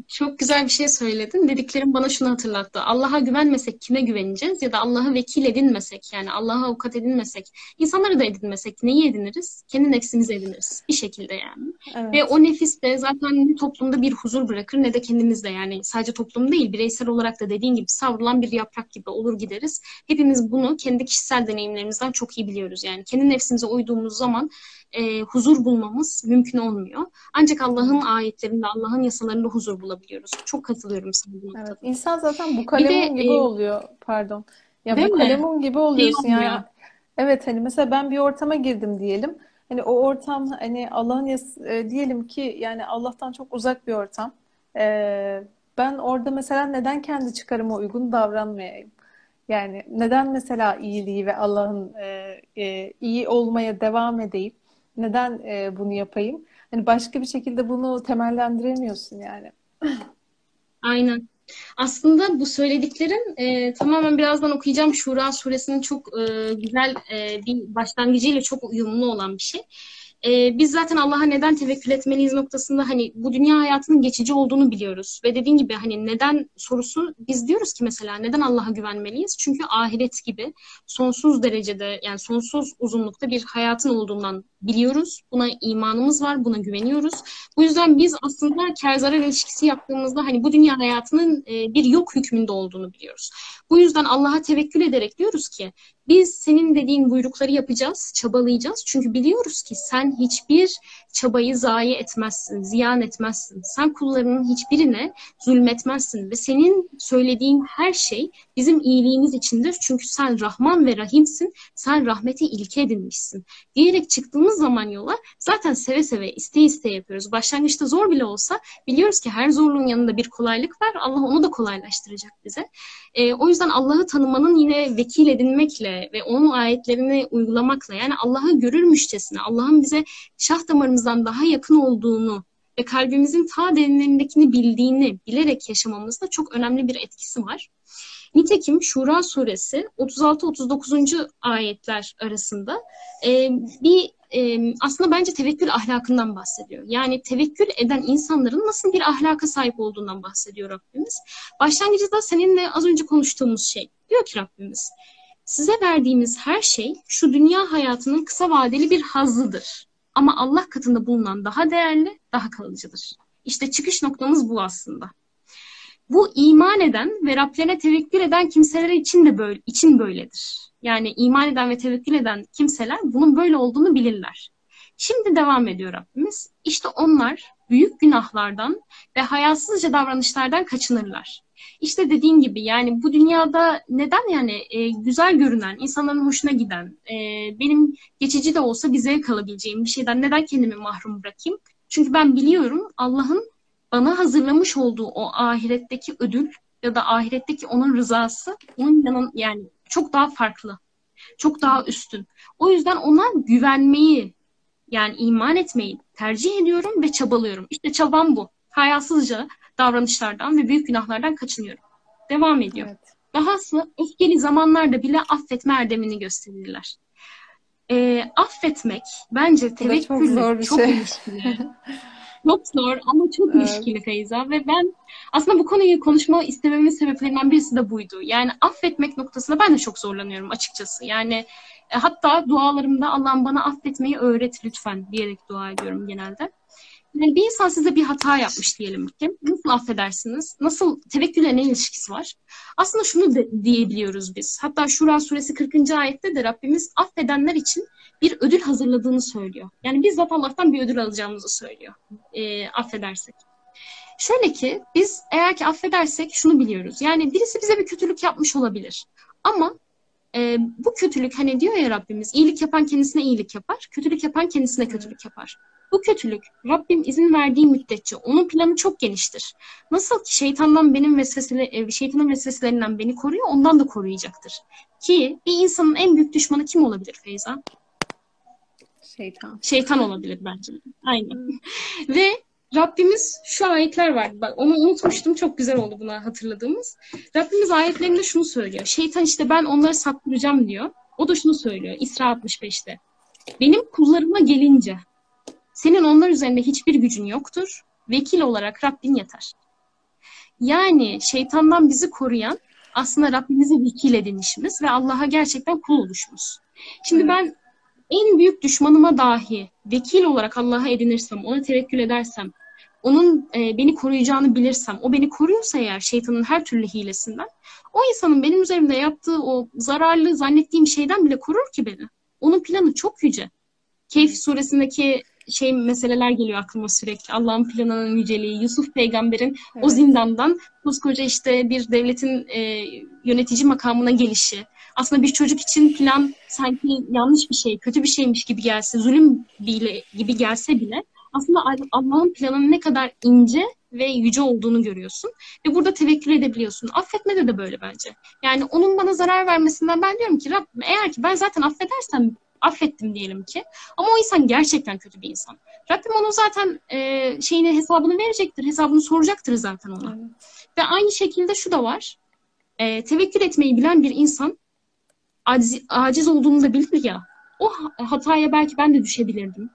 Çok güzel bir şey söyledin. Dediklerim bana şunu hatırlattı. Allah'a güvenmesek kime güveneceğiz? Ya da Allah'ı vekil edinmesek yani Allah'a avukat edinmesek, insanları da edinmesek neyi ediniriz? Kendi nefsimizi ediniriz bir şekilde yani. Ve Evet. o nefis de zaten ne toplumda bir huzur bırakır ne de kendimizde yani sadece toplum değil bireysel olarak da dediğin gibi savrulan bir yaprak gibi olur gideriz. Hepimiz bunu kendi kişisel deneyimlerimizden çok iyi biliyoruz yani. Kendi nefsimize uyduğumuz zaman e, huzur bulmamız mümkün olmuyor. Ancak Allah'ın ayetlerinde, Allah'ın yasalarında huzur bulabiliyoruz. Çok katılıyorum sana Evet, insan zaten bu kalemun gibi e, oluyor. Pardon. Ya bu mi? kalemun gibi oluyorsun yani. Evet hani mesela ben bir ortama girdim diyelim. Hani o ortam hani Allah'ın e, diyelim ki yani Allah'tan çok uzak bir ortam. Ee, ben orada mesela neden kendi çıkarıma uygun davranmayayım? Yani neden mesela iyiliği ve Allah'ın e, e, iyi olmaya devam edeyim? Neden e, bunu yapayım? Hani başka bir şekilde bunu temellendiremiyorsun yani. Aynen. Aslında bu söylediklerin e, tamamen birazdan okuyacağım Şura suresinin çok e, güzel e, bir başlangıcıyla çok uyumlu olan bir şey. E, biz zaten Allah'a neden tevekkül etmeliyiz noktasında hani bu dünya hayatının geçici olduğunu biliyoruz. Ve dediğin gibi hani neden sorusu biz diyoruz ki mesela neden Allah'a güvenmeliyiz? Çünkü ahiret gibi sonsuz derecede yani sonsuz uzunlukta bir hayatın olduğundan biliyoruz. Buna imanımız var, buna güveniyoruz. Bu yüzden biz aslında kar zarar ilişkisi yaptığımızda hani bu dünya hayatının e, bir yok hükmünde olduğunu biliyoruz. Bu yüzden Allah'a tevekkül ederek diyoruz ki biz senin dediğin buyrukları yapacağız, çabalayacağız. Çünkü biliyoruz ki sen hiçbir çabayı zayi etmezsin, ziyan etmezsin. Sen kullarının hiçbirine zulmetmezsin ve senin söylediğin her şey bizim iyiliğimiz içindir. Çünkü sen Rahman ve Rahimsin, sen rahmeti ilke edinmişsin. Diyerek çıktığımız zaman yola zaten seve seve, iste iste yapıyoruz. Başlangıçta zor bile olsa biliyoruz ki her zorluğun yanında bir kolaylık var. Allah onu da kolaylaştıracak bize. E, o yüzden Allah'ı tanımanın yine vekil edinmekle ve onun ayetlerini uygulamakla yani Allah'ı görürmüşçesine, Allah'ın bize şah damarımızdan daha yakın olduğunu ve kalbimizin ta derinlerindekini bildiğini bilerek yaşamamızda çok önemli bir etkisi var. Nitekim Şura suresi 36-39. ayetler arasında e, bir e, aslında bence tevekkül ahlakından bahsediyor. Yani tevekkül eden insanların nasıl bir ahlaka sahip olduğundan bahsediyor Rabbimiz. Başlangıçta seninle az önce konuştuğumuz şey. Diyor ki Rabbimiz, size verdiğimiz her şey şu dünya hayatının kısa vadeli bir hazzıdır. Ama Allah katında bulunan daha değerli, daha kalıcıdır. İşte çıkış noktamız bu aslında. Bu iman eden ve Rablerine tevekkül eden kimseler için de böyle için böyledir. Yani iman eden ve tevekkül eden kimseler bunun böyle olduğunu bilirler. Şimdi devam ediyor Rabbimiz. İşte onlar büyük günahlardan ve hayasızca davranışlardan kaçınırlar. İşte dediğim gibi yani bu dünyada neden yani e, güzel görünen, insanların hoşuna giden, e, benim geçici de olsa bir zevk alabileceğim bir şeyden neden kendimi mahrum bırakayım? Çünkü ben biliyorum Allah'ın bana hazırlamış olduğu o ahiretteki ödül ya da ahiretteki onun rızası onun yanın yani çok daha farklı. Çok daha üstün. O yüzden ona güvenmeyi yani iman etmeyi tercih ediyorum ve çabalıyorum. İşte çabam bu. Hayasızca davranışlardan ve büyük günahlardan kaçınıyorum. Devam ediyor. Evet. Dahası öfkeli zamanlarda bile affetme erdemini gösterirler. E, affetmek bence tevekkülle çok, çok şey. ilişkili. (laughs) çok zor ama çok evet. ilişkili Feyza ve ben aslında bu konuyu konuşma istememin sebeplerinden birisi de buydu. Yani affetmek noktasında ben de çok zorlanıyorum açıkçası. Yani e, hatta dualarımda Allah'ım bana affetmeyi öğret lütfen diyerek dua ediyorum genelde. Yani bir insan size bir hata yapmış diyelim ki. Nasıl affedersiniz? Nasıl tevekkülle ne ilişkisi var? Aslında şunu de, diyebiliyoruz biz. Hatta Şura suresi 40. ayette de Rabbimiz affedenler için bir ödül hazırladığını söylüyor. Yani bizzat Allah'tan bir ödül alacağımızı söylüyor. E, affedersek. Şöyle ki biz eğer ki affedersek şunu biliyoruz. Yani birisi bize bir kötülük yapmış olabilir. Ama e, bu kötülük hani diyor ya Rabbimiz iyilik yapan kendisine iyilik yapar, kötülük yapan kendisine kötülük yapar. Bu kötülük Rabbim izin verdiği müddetçe onun planı çok geniştir. Nasıl ki şeytandan benim vesvesele, e, şeytanın vesveselerinden beni koruyor, ondan da koruyacaktır. Ki bir insanın en büyük düşmanı kim olabilir Feyza? Şeytan. Şeytan olabilir bence. Aynen. Ve Rabbimiz şu ayetler var. Bak onu unutmuştum. Çok güzel oldu buna hatırladığımız. Rabbimiz ayetlerinde şunu söylüyor. Şeytan işte ben onları saklayacağım diyor. O da şunu söylüyor. İsra 65'te. Benim kullarıma gelince senin onlar üzerinde hiçbir gücün yoktur. Vekil olarak Rabbin yeter. Yani şeytandan bizi koruyan aslında Rabbimizi vekil edinişimiz ve Allah'a gerçekten kul oluşumuz. Şimdi evet. ben en büyük düşmanıma dahi vekil olarak Allah'a edinirsem, ona tevekkül edersem, onun e, beni koruyacağını bilirsem, o beni koruyorsa eğer şeytanın her türlü hilesinden, o insanın benim üzerimde yaptığı o zararlı zannettiğim şeyden bile korur ki beni. Onun planı çok yüce. Keyif suresindeki şey meseleler geliyor aklıma sürekli. Allah'ın planının yüceliği, Yusuf peygamberin evet. o zindandan koskoca işte bir devletin e, yönetici makamına gelişi. Aslında bir çocuk için plan sanki yanlış bir şey, kötü bir şeymiş gibi gelse, zulüm bile, gibi gelse bile aslında Allah'ın planının ne kadar ince ve yüce olduğunu görüyorsun. Ve burada tevekkül edebiliyorsun. Affetmede de böyle bence. Yani onun bana zarar vermesinden ben diyorum ki Rabbim eğer ki ben zaten affedersem affettim diyelim ki. Ama o insan gerçekten kötü bir insan. Rabbim onun zaten e, şeyini hesabını verecektir. Hesabını soracaktır zaten ona. Evet. Ve aynı şekilde şu da var. E, tevekkül etmeyi bilen bir insan aciz, aciz olduğunu da bilir ya. O hataya belki ben de düşebilirdim.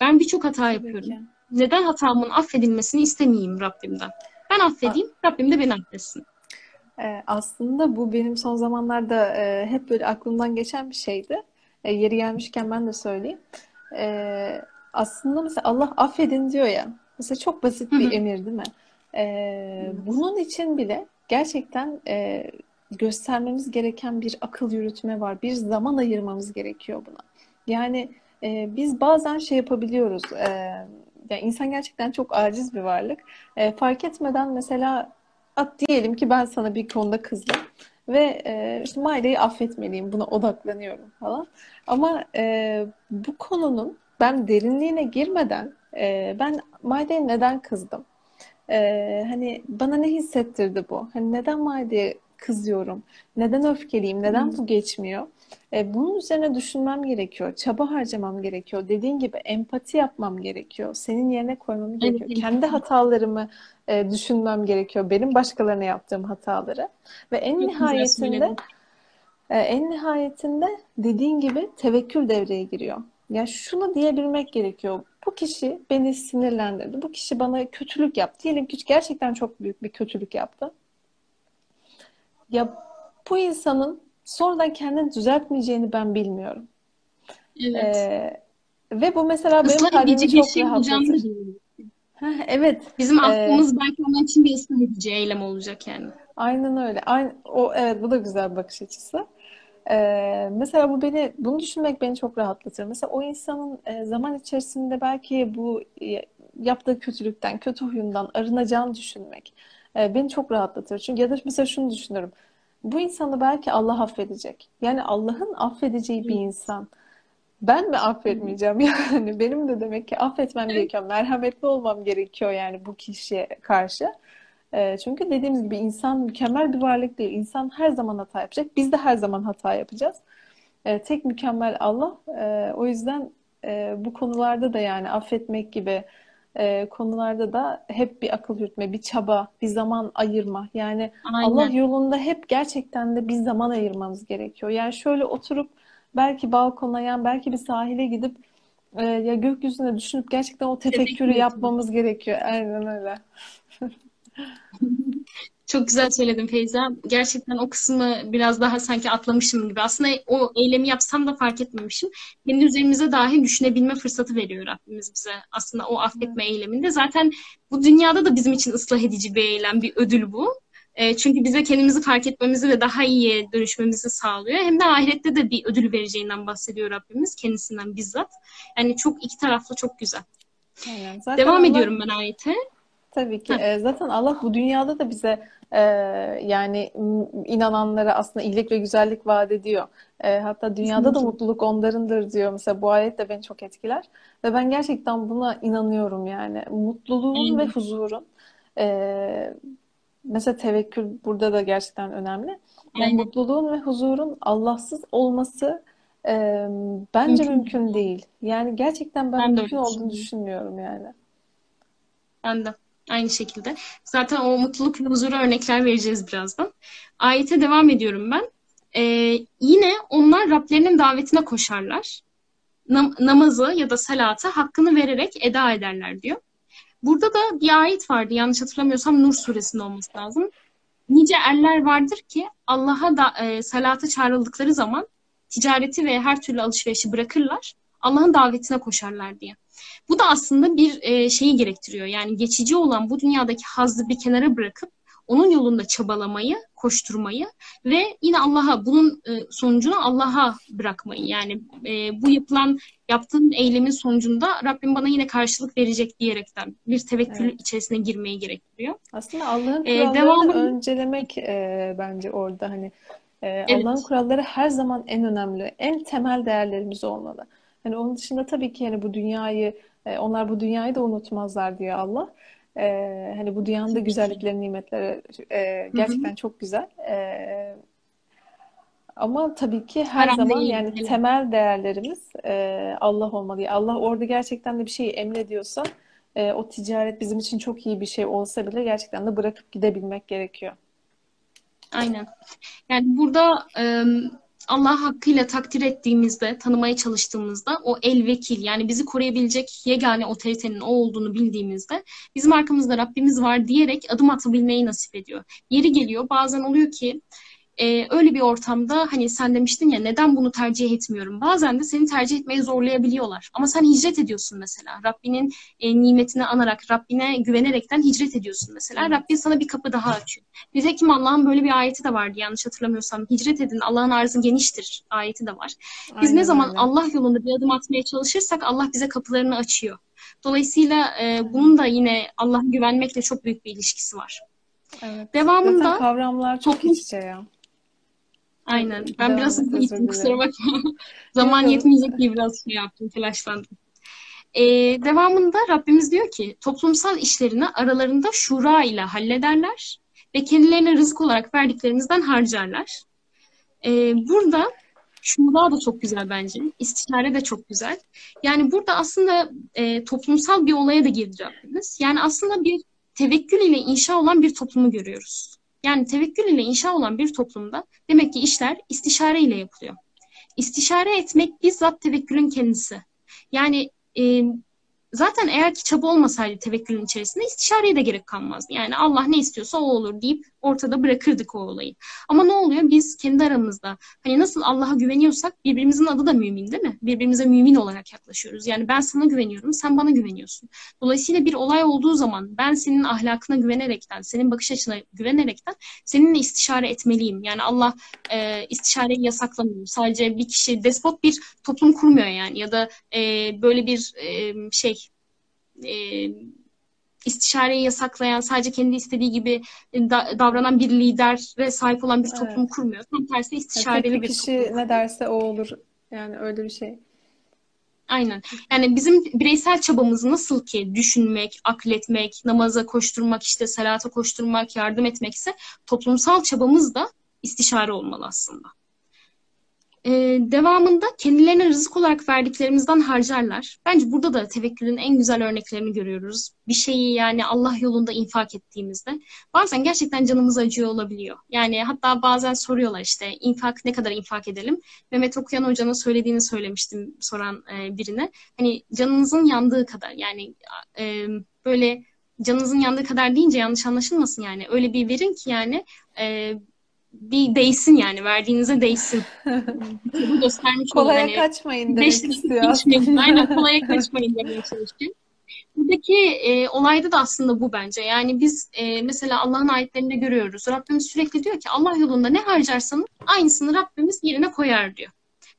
Ben birçok hata yapıyorum. Neden hatamın affedilmesini istemeyeyim Rabbimden? Ben affedeyim, Rabbim de beni affetsin. Ee, aslında bu benim son zamanlarda e, hep böyle aklımdan geçen bir şeydi. E, yeri gelmişken ben de söyleyeyim. E, aslında mesela Allah affedin diyor ya. Mesela çok basit bir emir değil mi? E, bunun için bile gerçekten e, göstermemiz gereken bir akıl yürütme var. Bir zaman ayırmamız gerekiyor buna. Yani e, biz bazen şey yapabiliyoruz. E, yani insan gerçekten çok aciz bir varlık. E, fark etmeden mesela at diyelim ki ben sana bir konuda kızdım ve e, işte Maide'yi affetmeliyim. Buna odaklanıyorum falan. Ama e, bu konunun ben derinliğine girmeden e, ben Maide'ye neden kızdım? E, hani bana ne hissettirdi bu? Hani neden Maide'ye kızıyorum? Neden öfkeliyim? Neden bu geçmiyor? E, bunun üzerine düşünmem gerekiyor. Çaba harcamam gerekiyor. Dediğin gibi empati yapmam gerekiyor. Senin yerine koymam gerekiyor. Evet. Kendi hatalarımı e, düşünmem gerekiyor. Benim başkalarına yaptığım hataları. Ve en Çok nihayetinde e, en nihayetinde dediğin gibi tevekkül devreye giriyor. Ya şunu diyebilmek gerekiyor. Bu kişi beni sinirlendirdi. Bu kişi bana kötülük yaptı. Diyelim ki gerçekten çok büyük bir kötülük yaptı. Ya bu insanın sonradan kendini düzeltmeyeceğini ben bilmiyorum. Evet. Ee, ve bu mesela benim ıslah kalbimi çok şey rahatlatır. evet. Bizim aklımız ee, belki onun için bir ıslah edici eylem olacak yani. Aynen öyle. Aynı, o evet bu da güzel bir bakış açısı. Ee, mesela bu beni bunu düşünmek beni çok rahatlatır. Mesela o insanın e, zaman içerisinde belki bu e, yaptığı kötülükten, kötü huyundan arınacağını düşünmek e, beni çok rahatlatır. Çünkü ya da mesela şunu düşünürüm bu insanı belki Allah affedecek. Yani Allah'ın affedeceği bir insan. Ben mi affetmeyeceğim (laughs) yani? Benim de demek ki affetmem gerekiyor. Merhametli olmam gerekiyor yani bu kişiye karşı. E, çünkü dediğimiz gibi insan mükemmel bir varlık değil. İnsan her zaman hata yapacak. Biz de her zaman hata yapacağız. E, tek mükemmel Allah. E, o yüzden e, bu konularda da yani affetmek gibi e, konularda da hep bir akıl yürütme, bir çaba, bir zaman ayırma. Yani Aynen. Allah yolunda hep gerçekten de bir zaman ayırmamız gerekiyor. Yani şöyle oturup belki balkona yani belki bir sahile gidip e, ya gökyüzüne düşünüp gerçekten o tefekkürü yapmamız gerekiyor. Aynen öyle. (laughs) Çok güzel söyledin Feyza. Gerçekten o kısmı biraz daha sanki atlamışım gibi. Aslında o eylemi yapsam da fark etmemişim. Kendi üzerimize dahi düşünebilme fırsatı veriyor Rabbimiz bize. Aslında o affetme evet. eyleminde. Zaten bu dünyada da bizim için ıslah edici bir eylem, bir ödül bu. E, çünkü bize kendimizi fark etmemizi ve daha iyiye dönüşmemizi sağlıyor. Hem de ahirette de bir ödül vereceğinden bahsediyor Rabbimiz kendisinden bizzat. Yani çok iki taraflı çok güzel. Zaten Devam Allah... ediyorum ben ayete. Tabii ki. Heh. Zaten Allah bu dünyada da bize e, yani inananlara aslında iyilik ve güzellik vaat ediyor. E, hatta dünyada da mutluluk onlarındır diyor. Mesela bu ayet de beni çok etkiler. Ve ben gerçekten buna inanıyorum yani. Mutluluğun ve huzurun. E, mesela tevekkül burada da gerçekten önemli. Yani mutluluğun ve huzurun Allahsız olması e, bence mümkün, mümkün değil. Yani gerçekten ben, ben mümkün olduğunu düşünmüyorum yani. Ben de. Aynı şekilde. Zaten o mutluluk ve huzura örnekler vereceğiz birazdan. Ayete devam ediyorum ben. Ee, yine onlar Rablerinin davetine koşarlar. Nam- namazı ya da salatı hakkını vererek eda ederler diyor. Burada da bir ayet vardı. Yanlış hatırlamıyorsam Nur suresinde olması lazım. Nice erler vardır ki Allah'a da e, salata çağrıldıkları zaman ticareti ve her türlü alışverişi bırakırlar. Allah'ın davetine koşarlar diye. Bu da aslında bir e, şeyi gerektiriyor. Yani geçici olan bu dünyadaki hazzı bir kenara bırakıp onun yolunda çabalamayı, koşturmayı ve yine Allah'a bunun e, sonucunu Allah'a bırakmayı. Yani e, bu yapılan yaptığın eylemin sonucunda Rabbim bana yine karşılık verecek diyerekten bir tevekkül evet. içerisine girmeyi gerektiriyor. Aslında Allah'ın kurallarını ee, devamlı... öncelemek e, bence orada hani e, evet. Allah'ın kuralları her zaman en önemli, en temel değerlerimiz olmalı. Hani onun dışında tabii ki hani bu dünyayı e, onlar bu dünyayı da unutmazlar diye Allah. Ee, hani bu dünyanın da güzellikleri, nimetleri e, gerçekten çok güzel. Ee, ama tabii ki her Haram zaman değil. yani helal. temel değerlerimiz e, Allah olmalı. Allah orada gerçekten de bir şeyi emrediyorsa e, o ticaret bizim için çok iyi bir şey olsa bile gerçekten de bırakıp gidebilmek gerekiyor. Aynen. Yani burada e, Allah hakkıyla takdir ettiğimizde, tanımaya çalıştığımızda o el vekil yani bizi koruyabilecek yegane otoritenin o olduğunu bildiğimizde bizim arkamızda Rabbimiz var diyerek adım atabilmeyi nasip ediyor. Yeri geliyor bazen oluyor ki e, öyle bir ortamda hani sen demiştin ya neden bunu tercih etmiyorum? Bazen de seni tercih etmeye zorlayabiliyorlar. Ama sen hicret ediyorsun mesela. Rabbinin e, nimetini anarak, Rabbine güvenerekten hicret ediyorsun mesela. Rabbin sana bir kapı daha açıyor. Nitekim Allah'ın böyle bir ayeti de vardı yanlış hatırlamıyorsam. Hicret edin Allah'ın arzı geniştir ayeti de var. Biz ne Aynen zaman öyle. Allah yolunda bir adım atmaya çalışırsak Allah bize kapılarını açıyor. Dolayısıyla e, bunun da yine Allah'a güvenmekle çok büyük bir ilişkisi var. Evet. Devamında Zaten kavramlar çok toplum- iç içe ya. Aynen ben Devam biraz hızlı gittim kusura bakma. Zaman yetmeyecek diye biraz şey yaptım telaşlandım. E, devamında Rabbimiz diyor ki toplumsal işlerini aralarında şura ile hallederler ve kendilerine rızık olarak verdiklerimizden harcarlar. E, burada şura da çok güzel bence. İstişare de çok güzel. Yani burada aslında e, toplumsal bir olaya da girdi Rabbimiz. Yani aslında bir tevekkül ile inşa olan bir toplumu görüyoruz. Yani tevekkül ile inşa olan bir toplumda demek ki işler istişare ile yapılıyor. İstişare etmek bizzat tevekkülün kendisi. Yani e, zaten eğer ki çaba olmasaydı tevekkülün içerisinde istişareye de gerek kalmazdı. Yani Allah ne istiyorsa o olur deyip ortada bırakırdık o olayı. Ama ne oluyor? Biz kendi aramızda hani nasıl Allah'a güveniyorsak birbirimizin adı da mümin değil mi? Birbirimize mümin olarak yaklaşıyoruz. Yani ben sana güveniyorum, sen bana güveniyorsun. Dolayısıyla bir olay olduğu zaman ben senin ahlakına güvenerekten, senin bakış açına güvenerekten seninle istişare etmeliyim. Yani Allah e, istişareyi yasaklamıyor. Sadece bir kişi despot bir toplum kurmuyor yani ya da e, böyle bir e, şey e, istişareyi yasaklayan, sadece kendi istediği gibi da- davranan bir lidere sahip olan bir toplum Evet. kurmuyor. Tam tersi Yani istişareli bir bir kişi toplum. ne derse o olur. Yani öyle bir şey. Aynen. Yani bizim bireysel çabamız nasıl ki düşünmek, akletmek, namaza koşturmak, işte salata koşturmak, yardım etmekse toplumsal çabamız da istişare olmalı aslında. Ee, devamında kendilerine rızık olarak verdiklerimizden harcarlar. Bence burada da tevekkülün en güzel örneklerini görüyoruz. Bir şeyi yani Allah yolunda infak ettiğimizde bazen gerçekten canımız acıyor olabiliyor. Yani hatta bazen soruyorlar işte infak ne kadar infak edelim? Mehmet Okuyan Hoca'nın söylediğini söylemiştim soran e, birine. Hani canınızın yandığı kadar yani e, böyle canınızın yandığı kadar deyince yanlış anlaşılmasın yani. Öyle bir verin ki yani e, bir değsin yani verdiğinize değsin. (laughs) Bu göstermiş. Kolaya Hani kaçmayın demek istiyor. (laughs) Aynen kolaya kaçmayın demeye çalışıyor. Buradaki e, olayda da aslında bu bence. Yani biz e, mesela Allah'ın ayetlerinde görüyoruz. Rabbimiz sürekli diyor ki Allah yolunda ne harcarsanız aynısını Rabbimiz yerine koyar diyor.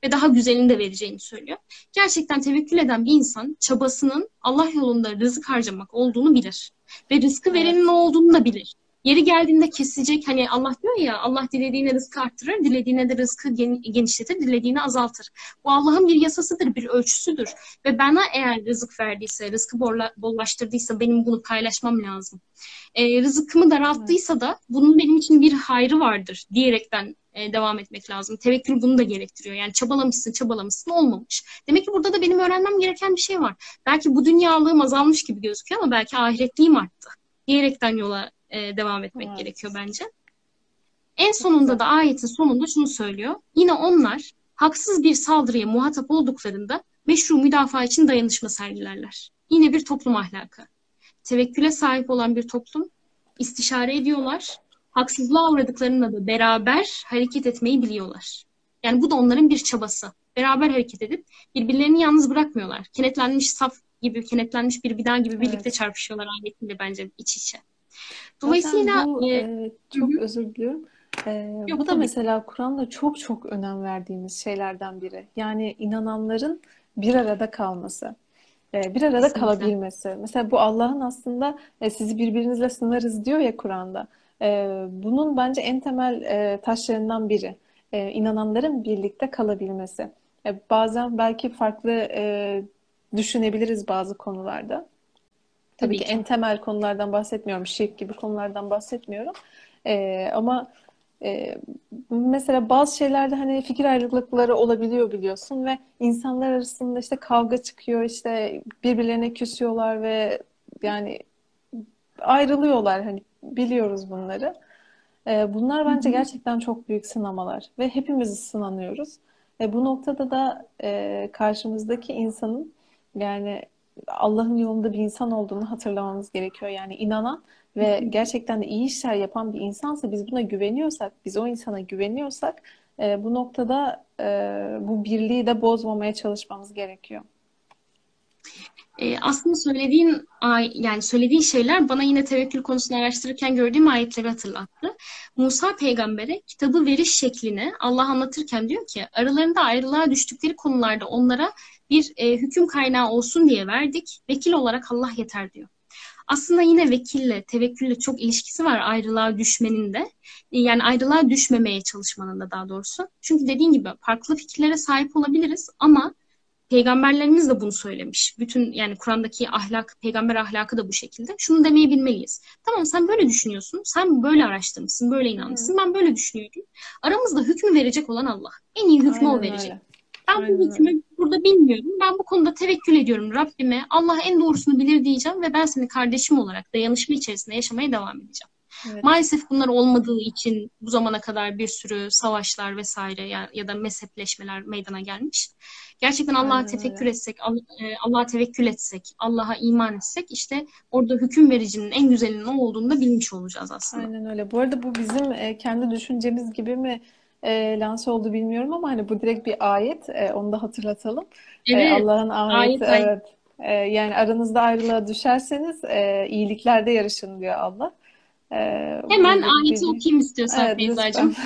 Ve daha güzelini de vereceğini söylüyor. Gerçekten tevekkül eden bir insan çabasının Allah yolunda rızık harcamak olduğunu bilir. Ve rızkı verenin ne olduğunu da bilir. Yeri geldiğinde kesecek. Hani Allah diyor ya Allah dilediğine rızkı arttırır, dilediğine de rızkı gen- genişletir, dilediğine azaltır. Bu Allah'ın bir yasasıdır, bir ölçüsüdür. Ve bana eğer rızık verdiyse, rızkı bollaştırdıysa benim bunu paylaşmam lazım. E, rızkımı daralttıysa da bunun benim için bir hayrı vardır diyerekten e, devam etmek lazım. Tevekkül bunu da gerektiriyor. Yani çabalamışsın, çabalamışsın olmamış. Demek ki burada da benim öğrenmem gereken bir şey var. Belki bu dünyalığım azalmış gibi gözüküyor ama belki ahiretliğim arttı. Diyerekten yola e, devam etmek Evet. gerekiyor bence. En sonunda da ayetin sonunda şunu söylüyor. Yine onlar haksız bir saldırıya muhatap olduklarında meşru müdafaa için dayanışma sergilerler. Yine bir toplum ahlakı. Tevekküle sahip olan bir toplum istişare ediyorlar. Haksızlığa uğradıklarında da beraber hareket etmeyi biliyorlar. Yani bu da onların bir çabası. Beraber hareket edip birbirlerini yalnız bırakmıyorlar. Kenetlenmiş saf gibi, kenetlenmiş bir bina gibi birlikte Evet. çarpışıyorlar ayetinde bence iç içe. Dolayısıyla bu e, e, çok hı özür diliyorum. E, Yok, bu da tabii. mesela Kur'an'da çok çok önem verdiğimiz şeylerden biri. Yani inananların bir arada kalması, e, bir arada Kesinlikle. kalabilmesi. Mesela bu Allah'ın aslında e, sizi birbirinizle sınarız diyor ya Kur'an'da. Bunun bence en temel taşlarından biri. İnananların birlikte kalabilmesi. Bazen belki farklı düşünebiliriz bazı konularda. Tabii, Tabii ki ki. en temel konulardan bahsetmiyorum. Şirk gibi konulardan bahsetmiyorum. Ee, ama e, mesela bazı şeylerde hani fikir ayrılıkları olabiliyor biliyorsun ve insanlar arasında işte kavga çıkıyor, işte birbirlerine küsüyorlar ve yani ayrılıyorlar hani biliyoruz bunları. Ee, bunlar bence gerçekten çok büyük sınamalar ve hepimiz sınanıyoruz. E, bu noktada da e, karşımızdaki insanın yani Allah'ın yolunda bir insan olduğunu hatırlamamız gerekiyor. Yani inanan ve gerçekten de iyi işler yapan bir insansa biz buna güveniyorsak, biz o insana güveniyorsak e, bu noktada e, bu birliği de bozmamaya çalışmamız gerekiyor. E, aslında söylediğin yani söylediğin şeyler bana yine tevekkül konusunu araştırırken gördüğüm ayetleri hatırlattı. Musa peygambere kitabı veriş şeklini Allah anlatırken diyor ki aralarında ayrılığa düştükleri konularda onlara bir e, hüküm kaynağı olsun diye verdik. Vekil olarak Allah yeter diyor. Aslında yine vekille, tevekkülle çok ilişkisi var ayrılığa düşmenin de. E, Yani ayrılığa düşmemeye çalışmanın da daha doğrusu. Çünkü dediğin gibi farklı fikirlere sahip olabiliriz ama Peygamberlerimiz de bunu söylemiş. Bütün yani Kur'an'daki ahlak, peygamber ahlakı da bu şekilde. Şunu demeyi bilmeliyiz. Tamam sen böyle düşünüyorsun. Sen böyle araştırmışsın, böyle inanmışsın. Ben böyle düşünüyorum. Aramızda hükmü verecek olan Allah. En iyi hükmü o Aynen verecek. öyle. Ben bu Aynen öyle. Burada bilmiyorum. Ben bu konuda tevekkül ediyorum Rabbime. Allah en doğrusunu bilir diyeceğim ve ben seni kardeşim olarak dayanışma içerisinde yaşamaya devam edeceğim. Evet. Maalesef bunlar olmadığı için bu zamana kadar bir sürü savaşlar vesaire ya, ya da mezhepleşmeler meydana gelmiş. Gerçekten Allah'a Aynen tefekkür etsek, e, Allah'a tevekkül etsek, Allah'a iman etsek işte orada hüküm vericinin en güzelinin o olduğunu da bilmiş olacağız aslında. Aynen öyle. Bu arada bu bizim e, kendi düşüncemiz gibi mi e, lanse oldu bilmiyorum ama hani bu direkt bir ayet. E, onu da hatırlatalım. E, Evet, Allah'ın ayeti ayet evet. E, yani aranızda ayrılığa düşerseniz e, iyiliklerde yarışın diyor Allah. E, Hemen ayeti bir, okuyayım istiyorsan evet Feyza'cığım. lütfen.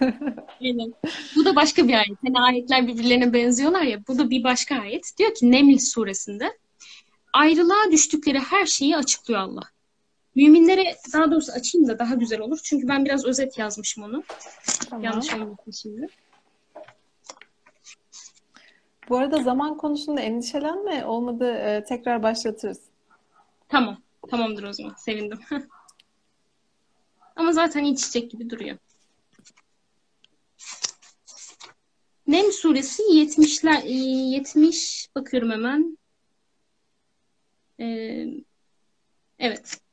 (laughs) Aynen. Bu da başka bir ayet. Hani ayetler birbirlerine benziyorlar ya. Bu da bir başka ayet. Diyor ki Neml suresinde ayrılığa düştükleri her şeyi açıklıyor Allah. Müminlere daha doğrusu açayım da daha güzel olur. Çünkü ben biraz özet yazmışım onu. Tamam. Yanlış olmasın şimdi. Bu arada zaman konusunda endişelenme. Olmadı e, tekrar başlatırız. Tamam. Tamamdır o zaman. Sevindim. (laughs) Ama zaten iç içecek gibi duruyor. Nem suresi 70'ler 70 bakıyorum hemen. Ee, evet.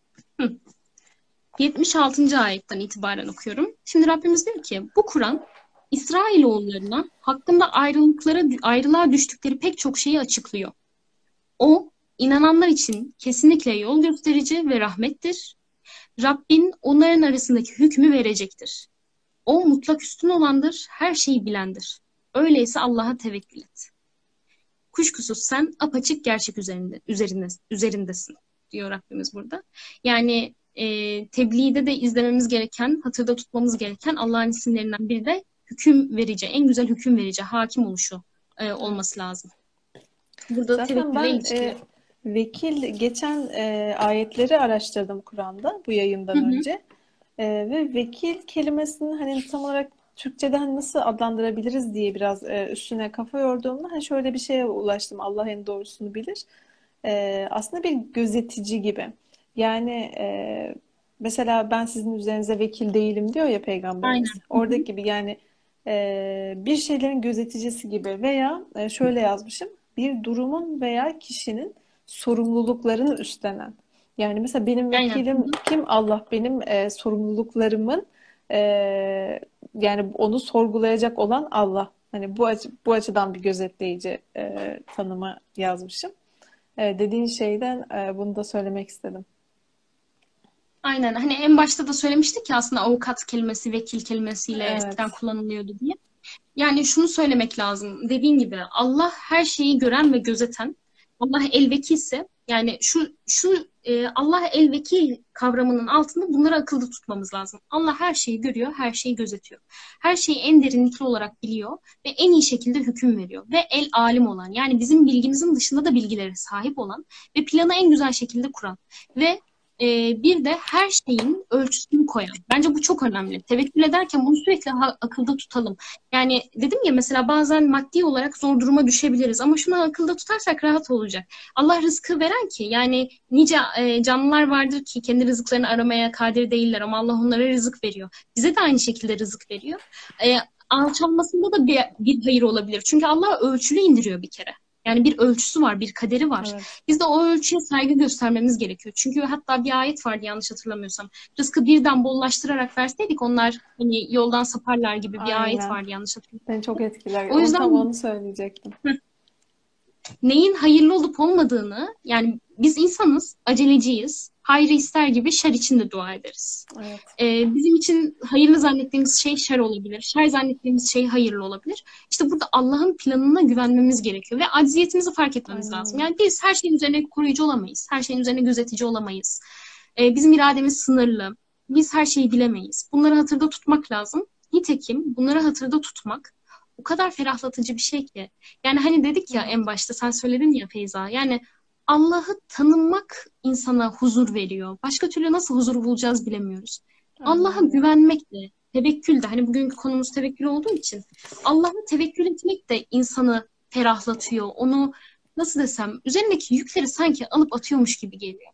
Hı. 76. ayetten itibaren okuyorum. Şimdi Rabbimiz diyor ki bu Kur'an İsrailoğullarına hakkında ayrılıklara ayrılığa düştükleri pek çok şeyi açıklıyor. O inananlar için kesinlikle yol gösterici ve rahmettir. Rabbin onların arasındaki hükmü verecektir. O mutlak üstün olandır, her şeyi bilendir. Öyleyse Allah'a tevekkül et. Kuşkusuz sen apaçık gerçek üzerinde, üzerinde, üzerindesin diyor Rabbimiz burada. Yani e, tebliğde de izlememiz gereken, hatırda tutmamız gereken Allah'ın isimlerinden biri de hüküm verici, en güzel hüküm verici, hakim oluşu e, olması lazım. Burada Zaten ben ilişkili. e, vekil geçen e, ayetleri araştırdım Kur'an'da bu yayından Hı hı. önce. E, ve vekil kelimesini hani tam olarak Türkçe'de hani nasıl adlandırabiliriz diye biraz e, üstüne kafa yorduğumda hani şöyle bir şeye ulaştım. Allah en doğrusunu bilir. E, aslında bir gözetici gibi. Yani e, mesela ben sizin üzerinize vekil değilim diyor ya Aynen. Peygamberimiz. Hı. Oradaki gibi yani e, bir şeylerin gözeticisi gibi veya e, şöyle yazmışım bir durumun veya kişinin sorumluluklarını üstlenen. Yani mesela benim Aynen. Vekilim hı. kim? Allah benim e, sorumluluklarımın e, yani onu sorgulayacak olan Allah. Hani bu açı, bu açıdan bir gözetleyici e, tanımı yazmışım. E, dediğin şeyden e, bunu da söylemek istedim. Aynen. Hani en başta da söylemiştik ya aslında avukat kelimesi vekil kelimesiyle eskiden Evet. kullanılıyordu diye. Yani şunu söylemek lazım. Dediğim gibi Allah her şeyi gören ve gözeten. Allah el vekilse yani şu şu e, Allah el vekil kavramının altında bunları akılda tutmamız lazım. Allah her şeyi görüyor, her şeyi gözetiyor. Her şeyi en derinlikli olarak biliyor ve en iyi şekilde hüküm veriyor. Ve el alim olan yani bizim bilgimizin dışında da bilgilere sahip olan ve planı en güzel şekilde kuran ve e, bir de her şeyin ölçüsünü koyan. Bence bu çok önemli. Tevekkül ederken bunu sürekli ha- akılda tutalım. Yani dedim ya mesela bazen maddi olarak zor duruma düşebiliriz ama şunu akılda tutarsak rahat olacak. Allah rızkı veren ki yani nice e, canlılar vardır ki kendi rızıklarını aramaya kadir değiller ama Allah onlara rızık veriyor. Bize de aynı şekilde rızık veriyor. E, alçalmasında da bir, bir hayır olabilir. Çünkü Allah ölçülü indiriyor bir kere. Yani bir ölçüsü var, bir kaderi var. Evet. Biz de o ölçüye saygı göstermemiz gerekiyor. Çünkü hatta bir ayet vardı yanlış hatırlamıyorsam. Rızkı birden bollaştırarak verseydik onlar hani yoldan saparlar gibi bir ayet Aynen. vardı yanlış hatırlamıyorsam. Beni çok etkiler. O yüzden- Onu tam onu söyleyecektim. Neyin hayırlı olup olmadığını yani biz insanız, aceleciyiz. Hayrı ister gibi şer için de dua ederiz. Evet. Ee, bizim için hayırlı zannettiğimiz şey şer olabilir. Şer zannettiğimiz şey hayırlı olabilir. İşte burada Allah'ın planına güvenmemiz gerekiyor ve acziyetimizi fark etmemiz Aynen lazım. Yani biz her şeyin üzerine koruyucu olamayız. Her şeyin üzerine gözetici olamayız. Ee, bizim irademiz sınırlı. Biz her şeyi bilemeyiz. Bunları hatırda tutmak lazım. Nitekim bunları hatırda tutmak o kadar ferahlatıcı bir şey ki. Yani hani dedik ya en başta sen söyledin ya Feyza. Yani Allah'ı tanımak insana huzur veriyor. Başka türlü nasıl huzur bulacağız bilemiyoruz. Allah'a güvenmek de, tevekkül de, hani bugünkü konumuz tevekkül olduğu için Allah'a tevekkül etmek de insanı ferahlatıyor. Onu nasıl desem, üzerindeki yükleri sanki alıp atıyormuş gibi geliyor.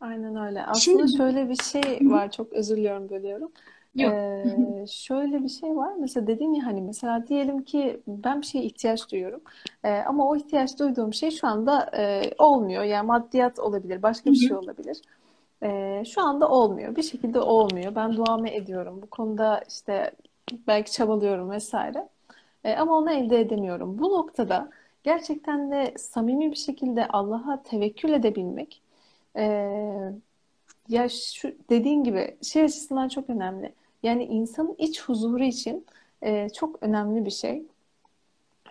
Aynen öyle. Aslında Şimdi- şöyle bir şey var. Çok özür diliyorum bölüyorum. Yok. Ee, şöyle bir şey var. Mesela dedin ya hani mesela diyelim ki ben bir şeye ihtiyaç duyuyorum. Ee, ama o ihtiyaç duyduğum şey şu anda e, olmuyor. Yani maddiyat olabilir, başka bir şey olabilir. Ee, şu anda olmuyor. Bir şekilde olmuyor. Ben duamı ediyorum. Bu konuda işte belki çabalıyorum vesaire. Ee, ama onu elde edemiyorum. Bu noktada gerçekten de samimi bir şekilde Allah'a tevekkül edebilmek ee, ya şu dediğin gibi şey açısından çok önemli. Yani insanın iç huzuru için e, çok önemli bir şey.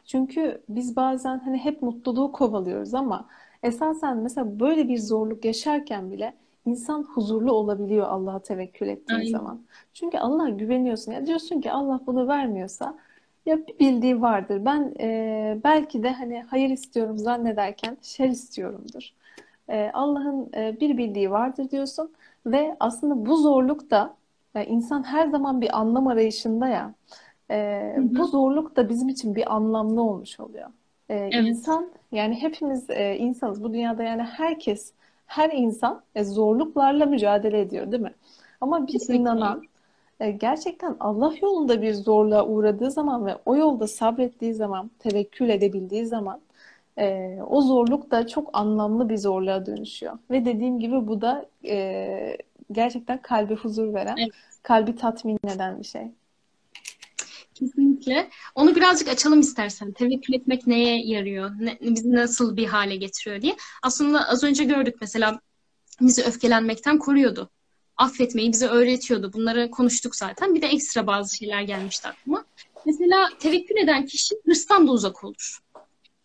Çünkü biz bazen hani hep mutluluğu kovalıyoruz ama esasen mesela böyle bir zorluk yaşarken bile insan huzurlu olabiliyor Allah'a tevekkül ettiği Aynen. zaman. Çünkü Allah'a güveniyorsun. Ya diyorsun ki Allah bunu vermiyorsa ya bir bildiği vardır. Ben e, belki de hani hayır istiyorum zannederken şer istiyorumdur. E, Allah'ın e, bir bildiği vardır diyorsun ve aslında bu zorluk da e, insan her zaman bir anlam arayışında ya. E, Hı hı. bu zorluk da bizim için bir anlamlı olmuş oluyor. E, Evet. insan yani hepimiz e, insanız. Bu dünyada yani herkes, her insan e, zorluklarla mücadele ediyor, değil mi? Ama bir Kesinlikle. inanan e, gerçekten Allah yolunda bir zorluğa uğradığı zaman ve o yolda sabrettiği zaman, tevekkül edebildiği zaman e, o zorluk da çok anlamlı bir zorluğa dönüşüyor. Ve dediğim gibi bu da e, gerçekten kalbe huzur veren, Evet. Kalbi tatmin eden bir şey. Kesinlikle. Onu birazcık açalım istersen. Tevekkül etmek neye yarıyor? Ne, bizi nasıl bir hale getiriyor diye. Aslında az önce gördük mesela bizi öfkelenmekten koruyordu. Affetmeyi bize öğretiyordu. Bunları konuştuk zaten. Bir de ekstra bazı şeyler gelmişti aklıma. Mesela tevekkül eden kişi hırstan da uzak olur.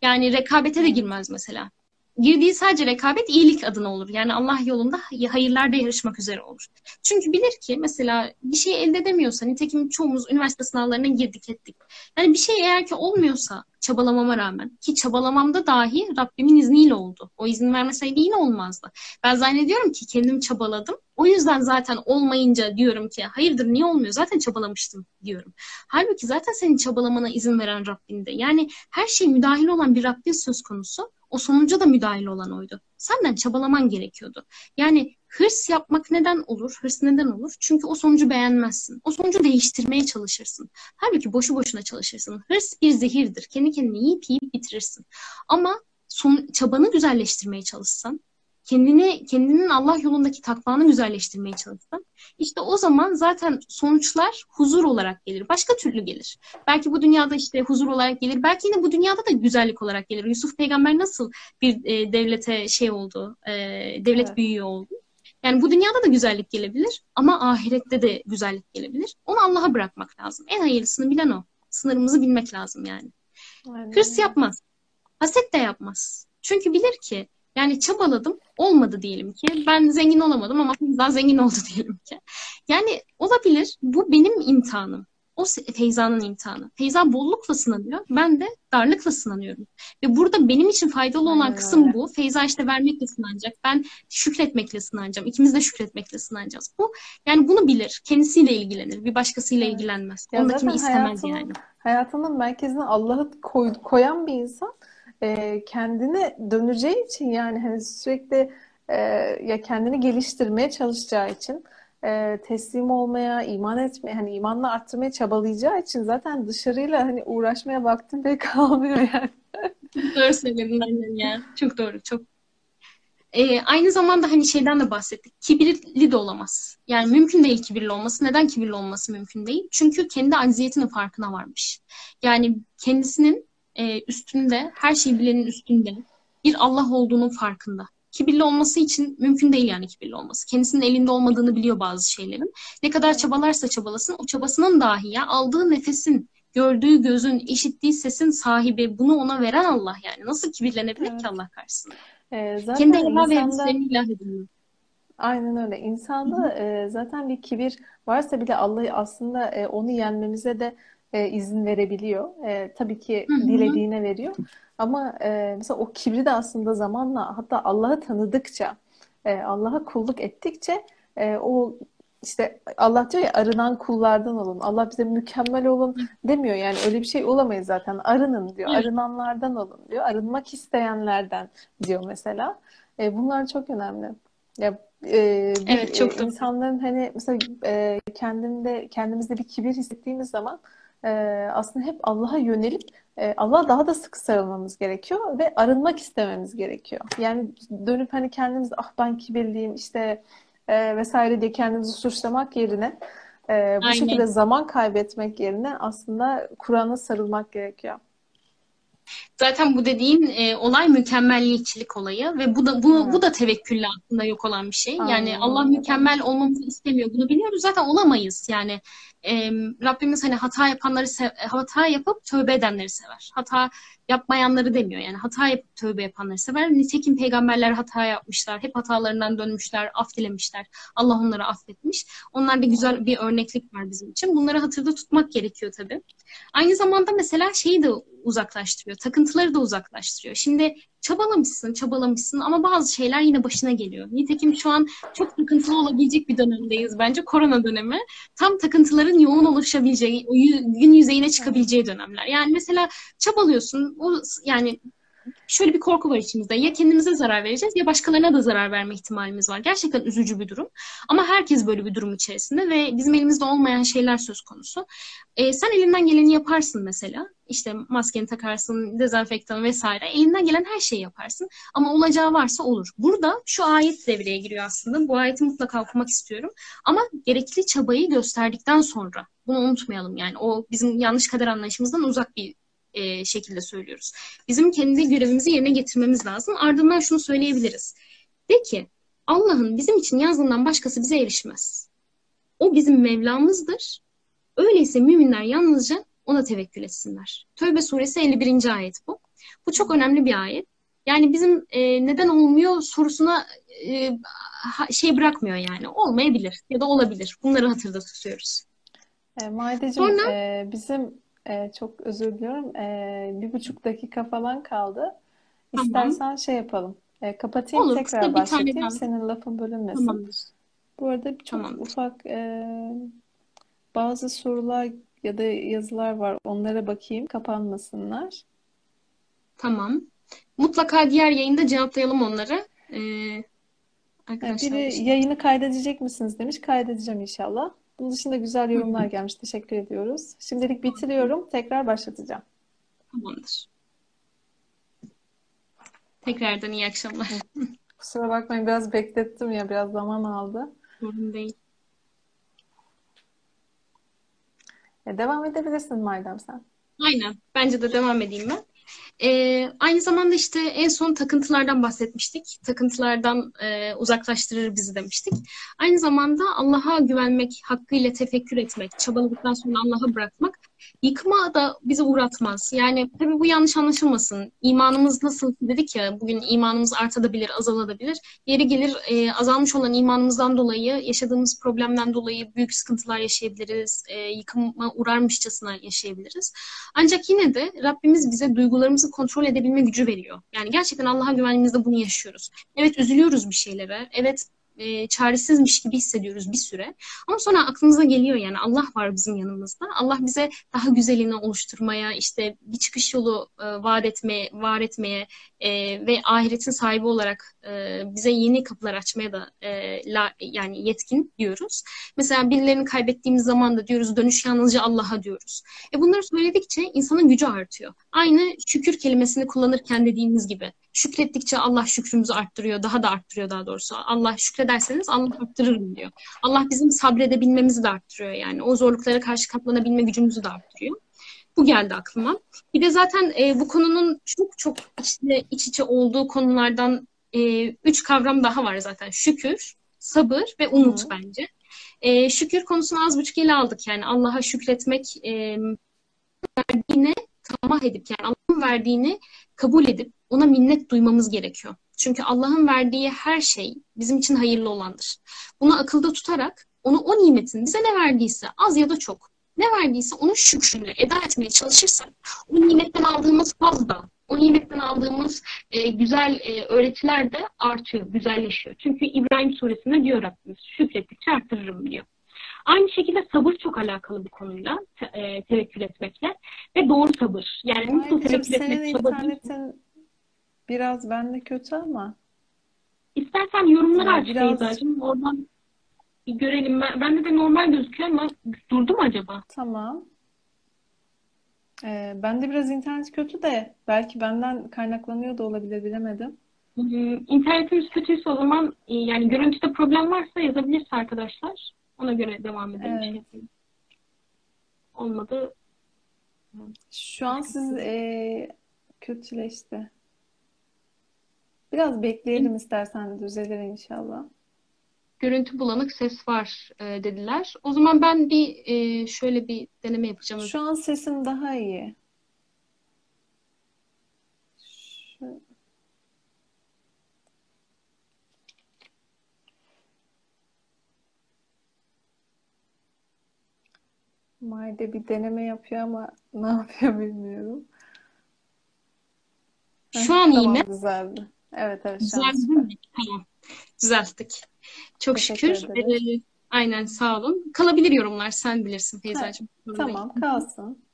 Yani rekabete de girmez mesela. Girdiği sadece rekabet iyilik adına olur. Yani Allah yolunda hayırlarda yarışmak üzere olur. Çünkü bilir ki mesela bir şey elde edemiyorsa, nitekim çoğumuz üniversite sınavlarına girdik ettik. Yani bir şey eğer ki olmuyorsa çabalamama rağmen ki çabalamamda dahi Rabbimin izniyle oldu. O izin vermeseydi yine olmazdı. Ben zannediyorum ki kendim çabaladım. O yüzden zaten olmayınca diyorum ki hayırdır niye olmuyor? Zaten çabalamıştım diyorum. Halbuki zaten senin çabalamana izin veren Rabbinde. Yani her şey müdahil olan bir Rabbin söz konusu. O sonuca da müdahil olan oydu. Senden çabalaman gerekiyordu. Yani hırs yapmak neden olur? Hırs neden olur? Çünkü o sonucu beğenmezsin. O sonucu değiştirmeye çalışırsın. Halbuki boşu boşuna çalışırsın. Hırs bir zehirdir. Kendi kendine yiyip yiyip bitirirsin. Ama son, çabanı güzelleştirmeye çalışsan, kendini kendinin Allah yolundaki takvanı güzelleştirmeye çalışsan, işte o zaman zaten sonuçlar huzur olarak gelir. Başka türlü gelir. Belki bu dünyada işte huzur olarak gelir. Belki yine bu dünyada da güzellik olarak gelir. Yusuf peygamber nasıl bir e, devlete şey oldu, e, devlet Evet. büyüğü oldu. Yani bu dünyada da güzellik gelebilir ama ahirette de güzellik gelebilir. Onu Allah'a bırakmak lazım. En hayırlısını bilen o. Sınırımızı bilmek lazım yani. Aynen Hırs yapmaz. Haset de yapmaz. Çünkü bilir ki yani çabaladım olmadı diyelim ki. Ben zengin olamadım ama daha zengin oldu (laughs) diyelim ki. Yani olabilir. Bu benim imtihanım. O Feyza'nın imtihanı. Feyza bollukla sınanıyor. Ben de darlıkla sınanıyorum. Ve burada benim için faydalı olan Aynen kısım öyle. bu. Feyza işte vermekle sınanacak. Ben şükretmekle sınanacağım. İkimiz de şükretmekle sınanacağız. Bu yani bunu bilir. Kendisiyle ilgilenir. Bir başkasıyla Evet. ilgilenmez. Ya Ondakini istemez hayatının yani. hayatının merkezine Allah'ı koy- koyan bir insan e, kendine döneceği için yani hani sürekli e, ya kendini geliştirmeye çalışacağı için e, teslim olmaya, iman etmeye, hani imanla arttırmaya çabalayacağı için zaten dışarıyla hani uğraşmaya vaktin pek (laughs) kalmıyor yani. Doğru söyledin annem ya. Çok doğru. Çok Ee, aynı zamanda hani şeyden de bahsettik. Kibirli de olamaz. Yani mümkün değil kibirli olması. Neden kibirli olması mümkün değil? Çünkü kendi acziyetinin farkına varmış. Yani kendisinin e, üstünde, her şeyi bilenin üstünde bir Allah olduğunun farkında. Kibirli olması için mümkün değil yani kibirli olması. Kendisinin elinde olmadığını biliyor bazı şeylerin. Ne kadar çabalarsa çabalasın, o çabasının dahi ya aldığı nefesin, gördüğü gözün, işittiği sesin sahibi, bunu ona veren Allah yani. Nasıl kibirlenebilir Evet. ki Allah karşısında? E, zaten Kendi helal ve hadislerini ilah ediniyor. Aynen öyle. İnsanda e, zaten bir kibir varsa bile Allah aslında e, onu yenmemize de e, izin verebiliyor. E, tabii ki Hı hı. dilediğine veriyor. Ama e, mesela o kibri de aslında zamanla hatta Allah'ı tanıdıkça, e, Allah'a kulluk ettikçe e, o işte Allah diyor ya arınan kullardan olun. Allah bize mükemmel olun demiyor. Yani öyle bir şey olamayız zaten. Arının diyor. Arınanlardan olun diyor. Arınmak isteyenlerden diyor mesela. E, bunlar çok önemli. Ya e, Evet çok e, insanların hani mesela e, kendinde kendimizde bir kibir hissettiğimiz zaman e, aslında hep Allah'a yönelip e, Allah'a daha da sıkı sarılmamız gerekiyor ve arınmak istememiz gerekiyor. Yani dönüp hani kendimiz ah ben kibirliyim işte e, vesaire diye kendimizi suçlamak yerine e, bu şekilde Aynen. zaman kaybetmek yerine aslında Kur'an'a sarılmak gerekiyor. Zaten bu dediğin e, olay mükemmelliyetçilik olayı ve bu da bu bu Evet. da tevekkülle aslında yok olan bir şey. Yani Aynen Allah öyle. mükemmel olmamızı istemiyor. Bunu biliyoruz. Zaten olamayız. Yani e, Rabbimiz hani hata yapanları hata yapıp tövbe edenleri sever. Hata yapmayanları demiyor. Yani hata yapıp tövbe yapanları sever. Nitekim peygamberler hata yapmışlar. Hep hatalarından dönmüşler, af dilemişler. Allah onları affetmiş. Onlar da güzel bir örneklik var bizim için. Bunları hatırda tutmak gerekiyor tabii. Aynı zamanda mesela şeyi de uzaklaştırıyor. Takıntıları da uzaklaştırıyor. Şimdi çabalamışsın, çabalamışsın ama bazı şeyler yine başına geliyor. Nitekim şu an çok takıntılı olabilecek bir dönemdeyiz bence. Korona dönemi. Tam takıntıların yoğun oluşabileceği, gün yüzeyine çıkabileceği dönemler. Yani mesela çabalıyorsun. O yani şöyle bir korku var içimizde. Ya kendimize zarar vereceğiz ya başkalarına da zarar verme ihtimalimiz var. Gerçekten üzücü bir durum. Ama herkes böyle bir durum içerisinde ve bizim elimizde olmayan şeyler söz konusu. Ee, sen elinden geleni yaparsın mesela. İşte maskeni takarsın, dezenfektan vesaire. Elinden gelen her şeyi yaparsın. Ama olacağı varsa olur. Burada şu ayet devreye giriyor aslında. Bu ayeti mutlaka okumak istiyorum. Ama gerekli çabayı gösterdikten sonra. Bunu unutmayalım yani. O bizim yanlış kader anlayışımızdan uzak bir e, şekilde söylüyoruz. Bizim kendi görevimizi yerine getirmemiz lazım. Ardından şunu söyleyebiliriz. De ki Allah'ın bizim için yazdığından başkası bize erişmez. O bizim Mevlamızdır. Öyleyse müminler yalnızca ona tevekkül etsinler. Tövbe suresi 51. ayet bu. Bu çok önemli bir ayet. Yani bizim e, neden olmuyor sorusuna e, şey bırakmıyor yani. Olmayabilir ya da olabilir. Bunları hatırda tutuyoruz. E, Maideciğim, Sonra e, bizim e, çok özür diliyorum. E, bir buçuk dakika falan kaldı. tamam. İstersen şey yapalım. E, kapatayım Olur. tekrar tane başlatayım. Senin lafın bölünmesin. Tamamdır. Bu arada çok Tamamdır. ufak e, bazı sorular ya da yazılar var. Onlara bakayım. Kapanmasınlar. Tamam. Mutlaka diğer yayında cevaplayalım onları. Ee, E, arkadaşlar biri yayını kaydedecek misiniz demiş. Kaydedeceğim inşallah. Bunun dışında güzel yorumlar gelmiş. Teşekkür ediyoruz. Şimdilik bitiriyorum. Tekrar başlatacağım. Tamamdır. Tekrardan iyi akşamlar. Kusura bakmayın biraz beklettim ya. Biraz zaman aldı. Sorun değil. E, devam edebilirsin Maydem sen. Aynen. Bence de devam edeyim ben. Ee, aynı zamanda işte en son takıntılardan bahsetmiştik. Takıntılardan e, uzaklaştırır bizi demiştik. Aynı zamanda Allah'a güvenmek, hakkıyla tefekkür etmek, çabaladıktan sonra Allah'a bırakmak yıkıma da bizi uğratmaz. Yani tabii bu yanlış anlaşılmasın. İmanımız nasıl dedik ya bugün imanımız artabilir, azalabilir. Yeri gelir e, azalmış olan imanımızdan dolayı yaşadığımız problemden dolayı büyük sıkıntılar yaşayabiliriz. E, yıkıma uğrarmışçasına yaşayabiliriz. Ancak yine de Rabbimiz bize duygularımızı kontrol edebilme gücü veriyor. Yani gerçekten Allah'a güvendiğimizde bunu yaşıyoruz. Evet üzülüyoruz bir şeylere. Evet e, çaresizmiş gibi hissediyoruz bir süre. Ama sonra aklımıza geliyor yani Allah var bizim yanımızda. Allah bize daha güzelini oluşturmaya, işte bir çıkış yolu e, vaat etmeye, var etmeye e, ve ahiretin sahibi olarak e, bize yeni kapılar açmaya da e, la, yani yetkin diyoruz. Mesela birilerini kaybettiğimiz zaman da diyoruz dönüş yalnızca Allah'a diyoruz. E bunları söyledikçe insanın gücü artıyor. Aynı şükür kelimesini kullanırken dediğimiz gibi. Şükrettikçe Allah şükrümüzü arttırıyor, daha da arttırıyor daha doğrusu. Allah şükrederseniz Allah arttırırım diyor. Allah bizim sabredebilmemizi de arttırıyor yani. O zorluklara karşı katlanabilme gücümüzü de arttırıyor. Bu geldi aklıma. Bir de zaten e, bu konunun çok çok içine, iç içe olduğu konulardan e, üç kavram daha var zaten. Şükür, sabır ve umut Hı. bence. E, şükür konusunu az buçuk ele aldık. Yani Allah'a şükretmek e, verdiğine tamah edip yani Allah'ın verdiğini kabul edip ona minnet duymamız gerekiyor. Çünkü Allah'ın verdiği her şey bizim için hayırlı olandır. Bunu akılda tutarak onu o nimetin bize ne verdiyse az ya da çok ne verdiyse onun şükrünü eda etmeye çalışırsak o nimetten aldığımız faz da o nimetten aldığımız e, güzel e, öğretiler de artıyor, güzelleşiyor. Çünkü İbrahim suresinde diyor Rabbimiz şükrettikçe arttırırım diyor. Aynı şekilde sabır çok alakalı bu konuyla, te, e, tevekkül etmekle ve doğru sabır. Yani nasıl tevekkül etmek senin internetin biraz bende kötü ama. İstersen yorumlar yani aç biraz... Oradan bir görelim. Ben, bende de normal gözüküyor ama durdu mu acaba? Tamam. Ee, bende biraz internet kötü de belki benden kaynaklanıyor da olabilir bilemedim. İnternetimiz kötüyse o zaman e, yani görüntüde problem varsa yazabilirse arkadaşlar. Ona göre devam edelim. Evet. Olmadı. Şu an siz e, kötüleşti. Biraz bekleyelim istersen düzelir inşallah. Görüntü bulanık ses var e, dediler. O zaman ben bir e, şöyle bir deneme yapacağım. Şu an sesim daha iyi. Şu... Mayde bir deneme yapıyor ama (laughs) ne yapıyor bilmiyorum. Şu an iyi mi? Düzeldi. Evet evet. Düzeldi mi? Tamam. Düzelttik. Çok Teşekkür şükür. Ee, aynen sağ olun. Kalabilir yorumlar. Sen bilirsin Feyza'cığım. Tamam kalsın.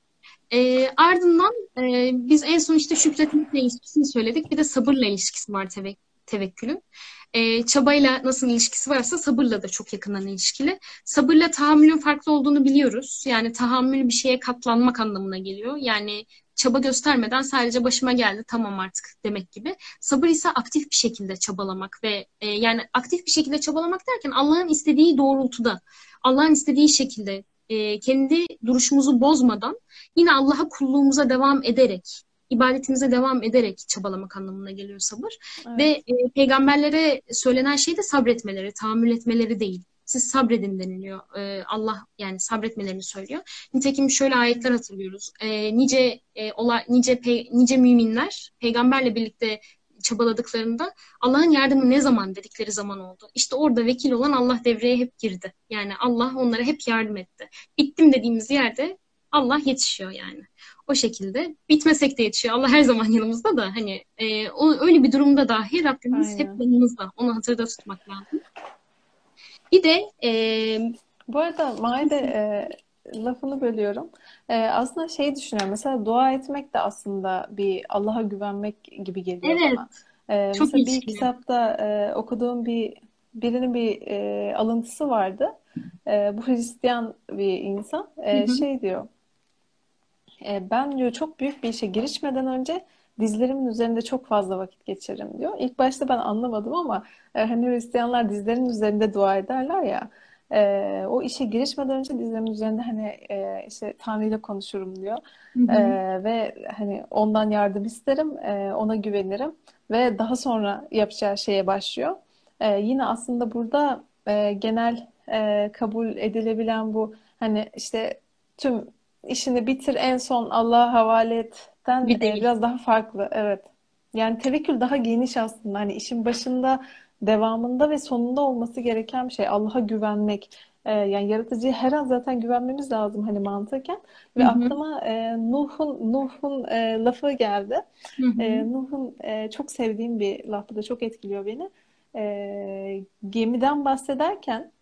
E, ardından e, biz en son işte şükretmekle ilişkisini söyledik. Bir de sabırla ilişkisi var teve tevekkülün. E, çabayla nasıl ilişkisi varsa sabırla da çok yakından ilişkili. Sabırla tahammülün farklı olduğunu biliyoruz. Yani tahammül bir şeye katlanmak anlamına geliyor. Yani çaba göstermeden sadece başıma geldi tamam artık demek gibi. Sabır ise aktif bir şekilde çabalamak ve e, yani aktif bir şekilde çabalamak derken Allah'ın istediği doğrultuda, Allah'ın istediği şekilde e, kendi duruşumuzu bozmadan yine Allah'a kulluğumuza devam ederek ibadetimize devam ederek çabalamak anlamına geliyor sabır. Evet. Ve e, peygamberlere söylenen şey de sabretmeleri, tahammül etmeleri değil siz sabredin deniliyor. E, Allah yani sabretmelerini söylüyor. Nitekim şöyle ayetler hatırlıyoruz. E, nice e, olay, nice pe, nice müminler peygamberle birlikte çabaladıklarında Allah'ın yardımı ne zaman dedikleri zaman oldu. İşte orada vekil olan Allah devreye hep girdi. Yani Allah onlara hep yardım etti. Bittim dediğimiz yerde Allah yetişiyor yani. O şekilde bitmesek de yetişiyor. Allah her zaman yanımızda da hani e, o, öyle bir durumda dahi Rabbimiz Aynen. hep yanımızda. Onu hatırda tutmak lazım. Bir de e, bu arada Maide e, lafını bölüyorum. E, aslında şey düşünüyorum. Mesela dua etmek de aslında bir Allah'a güvenmek gibi geliyor evet. bana. E, Çok mesela bir kitapta e, okuduğum bir birinin bir e, alıntısı vardı. E, bu Hristiyan bir insan. E, hı hı. Şey diyor. E, ben diyor çok büyük bir işe girişmeden önce dizlerimin üzerinde çok fazla vakit geçiririm diyor. İlk başta ben anlamadım ama e, hani Hristiyanlar dizlerin üzerinde dua ederler ya. E, o işe girişmeden önce dizlerimin üzerinde hani e, işte Tanrı ile konuşurum diyor. Hı hı. E, ve hani ondan yardım isterim, e, ona güvenirim ve daha sonra yapacağı şeye başlıyor. E, yine aslında burada e, genel e, kabul edilebilen bu hani işte tüm işini bitir en son Allah'a havale etten Bir e, değil. biraz daha farklı. Evet. Yani tevekkül daha geniş aslında. Hani işin başında, devamında ve sonunda olması gereken bir şey. Allah'a güvenmek. E, yani yaratıcıya her an zaten güvenmemiz lazım hani mantıken. Hı Ve hı. aklıma e, Nuh'un Nuh'un e, lafı geldi. Hı hı. E, Nuh'un e, çok sevdiğim bir laf bu da çok etkiliyor beni. E, gemiden bahsederken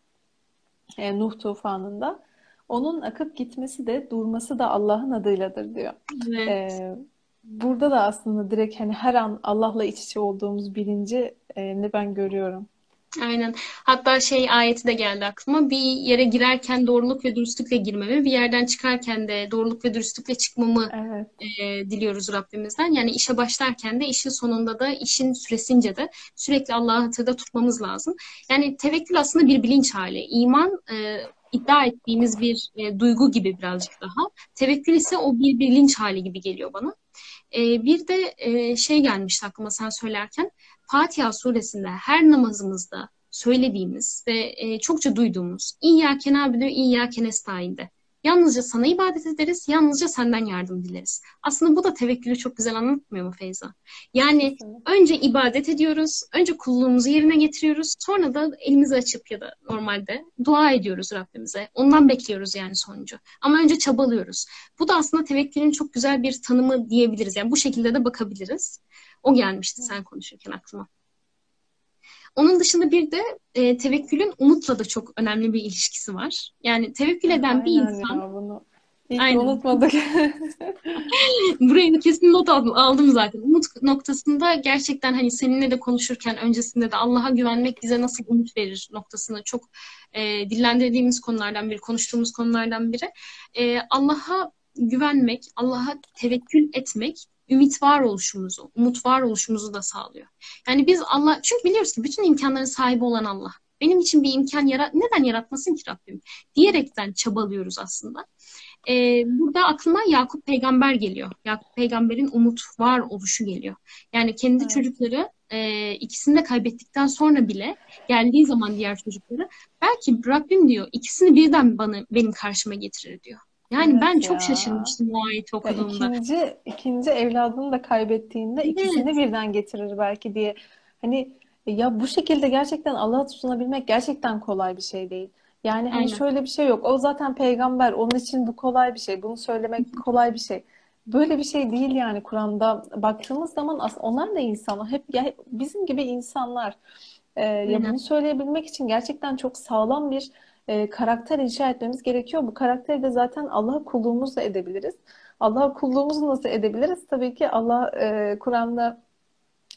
e, Nuh tufanında onun akıp gitmesi de durması da Allah'ın adıyladır diyor. Evet. E, burada da aslında direkt hani her an Allah'la iç içe olduğumuz bilinci e, ne ben görüyorum. Aynen. Hatta şey ayeti de geldi aklıma. Bir yere girerken doğruluk ve dürüstlükle girmemi, bir yerden çıkarken de doğruluk ve dürüstlükle çıkmamı Evet, e, diliyoruz Rabbimizden. Yani işe başlarken de işin sonunda da işin süresince de sürekli Allah'ı hatırda tutmamız lazım. Yani tevekkül aslında bir bilinç hali. İman e, iddia ettiğimiz bir e, duygu gibi birazcık daha. Tevekkül ise o bir bilinç hali gibi geliyor bana. E, bir de e, şey gelmişti aklıma sen söylerken. Fatiha suresinde her namazımızda söylediğimiz ve e, çokça duyduğumuz İyyâke nâbudu, İyyâke nestaîn'de. Yalnızca sana ibadet ederiz, yalnızca senden yardım dileriz. Aslında bu da tevekkülü çok güzel anlatmıyor mu Feyza? Yani kesinlikle. önce ibadet ediyoruz, önce kulluğumuzu yerine getiriyoruz, sonra da elimizi açıp ya da normalde dua ediyoruz Rabbimize. Ondan bekliyoruz yani sonucu. Ama önce çabalıyoruz. Bu da aslında tevekkülün çok güzel bir tanımı diyebiliriz. Yani bu şekilde de bakabiliriz. O gelmişti sen konuşurken aklıma. Onun dışında bir de e, tevekkülün umutla da çok önemli bir ilişkisi var. Yani tevekkül eden bir Aynen insan ya bunu. İyi Aynen. unutmadık. (laughs) Buraya da kesin not aldım, aldım zaten. Umut noktasında gerçekten hani seninle de konuşurken öncesinde de Allah'a güvenmek bize nasıl umut verir noktasını çok e, dillendirdiğimiz konulardan biri, konuştuğumuz konulardan biri. E, Allah'a güvenmek, Allah'a tevekkül etmek ümit var oluşumuzu, umut var oluşumuzu da sağlıyor. Yani biz Allah, çünkü biliyoruz ki bütün imkanların sahibi olan Allah. Benim için bir imkan yarat, neden yaratmasın ki Rabbim? Diyerekten çabalıyoruz aslında. Ee, burada aklıma Yakup peygamber geliyor. Yakup peygamberin umut var oluşu geliyor. Yani kendi Evet. çocukları e, ikisini de kaybettikten sonra bile geldiği zaman diğer çocukları belki Rabbim diyor ikisini birden bana benim karşıma getirir diyor. Yani Evet ben çok ya. şaşırmıştım o ayeti Ya okuduğumda. ikinci ikinci evladını da kaybettiğinde Evet. ikisini birden getirir belki diye. Hani ya bu şekilde gerçekten Allah'a tutunabilmek gerçekten kolay bir şey değil. Yani hani Aynen. şöyle bir şey yok. O zaten peygamber. Onun için bu kolay bir şey. Bunu söylemek kolay bir şey. Böyle bir şey değil yani Kur'an'da baktığımız zaman onlar da insan. Hep ya bizim gibi insanlar. Ee, ya bunu söyleyebilmek için gerçekten çok sağlam bir e, karakter inşa etmemiz gerekiyor. Bu karakteri de zaten Allah'a kulluğumuzla edebiliriz. Allah'a kulluğumuzu nasıl edebiliriz? Tabii ki Allah e, Kur'an'da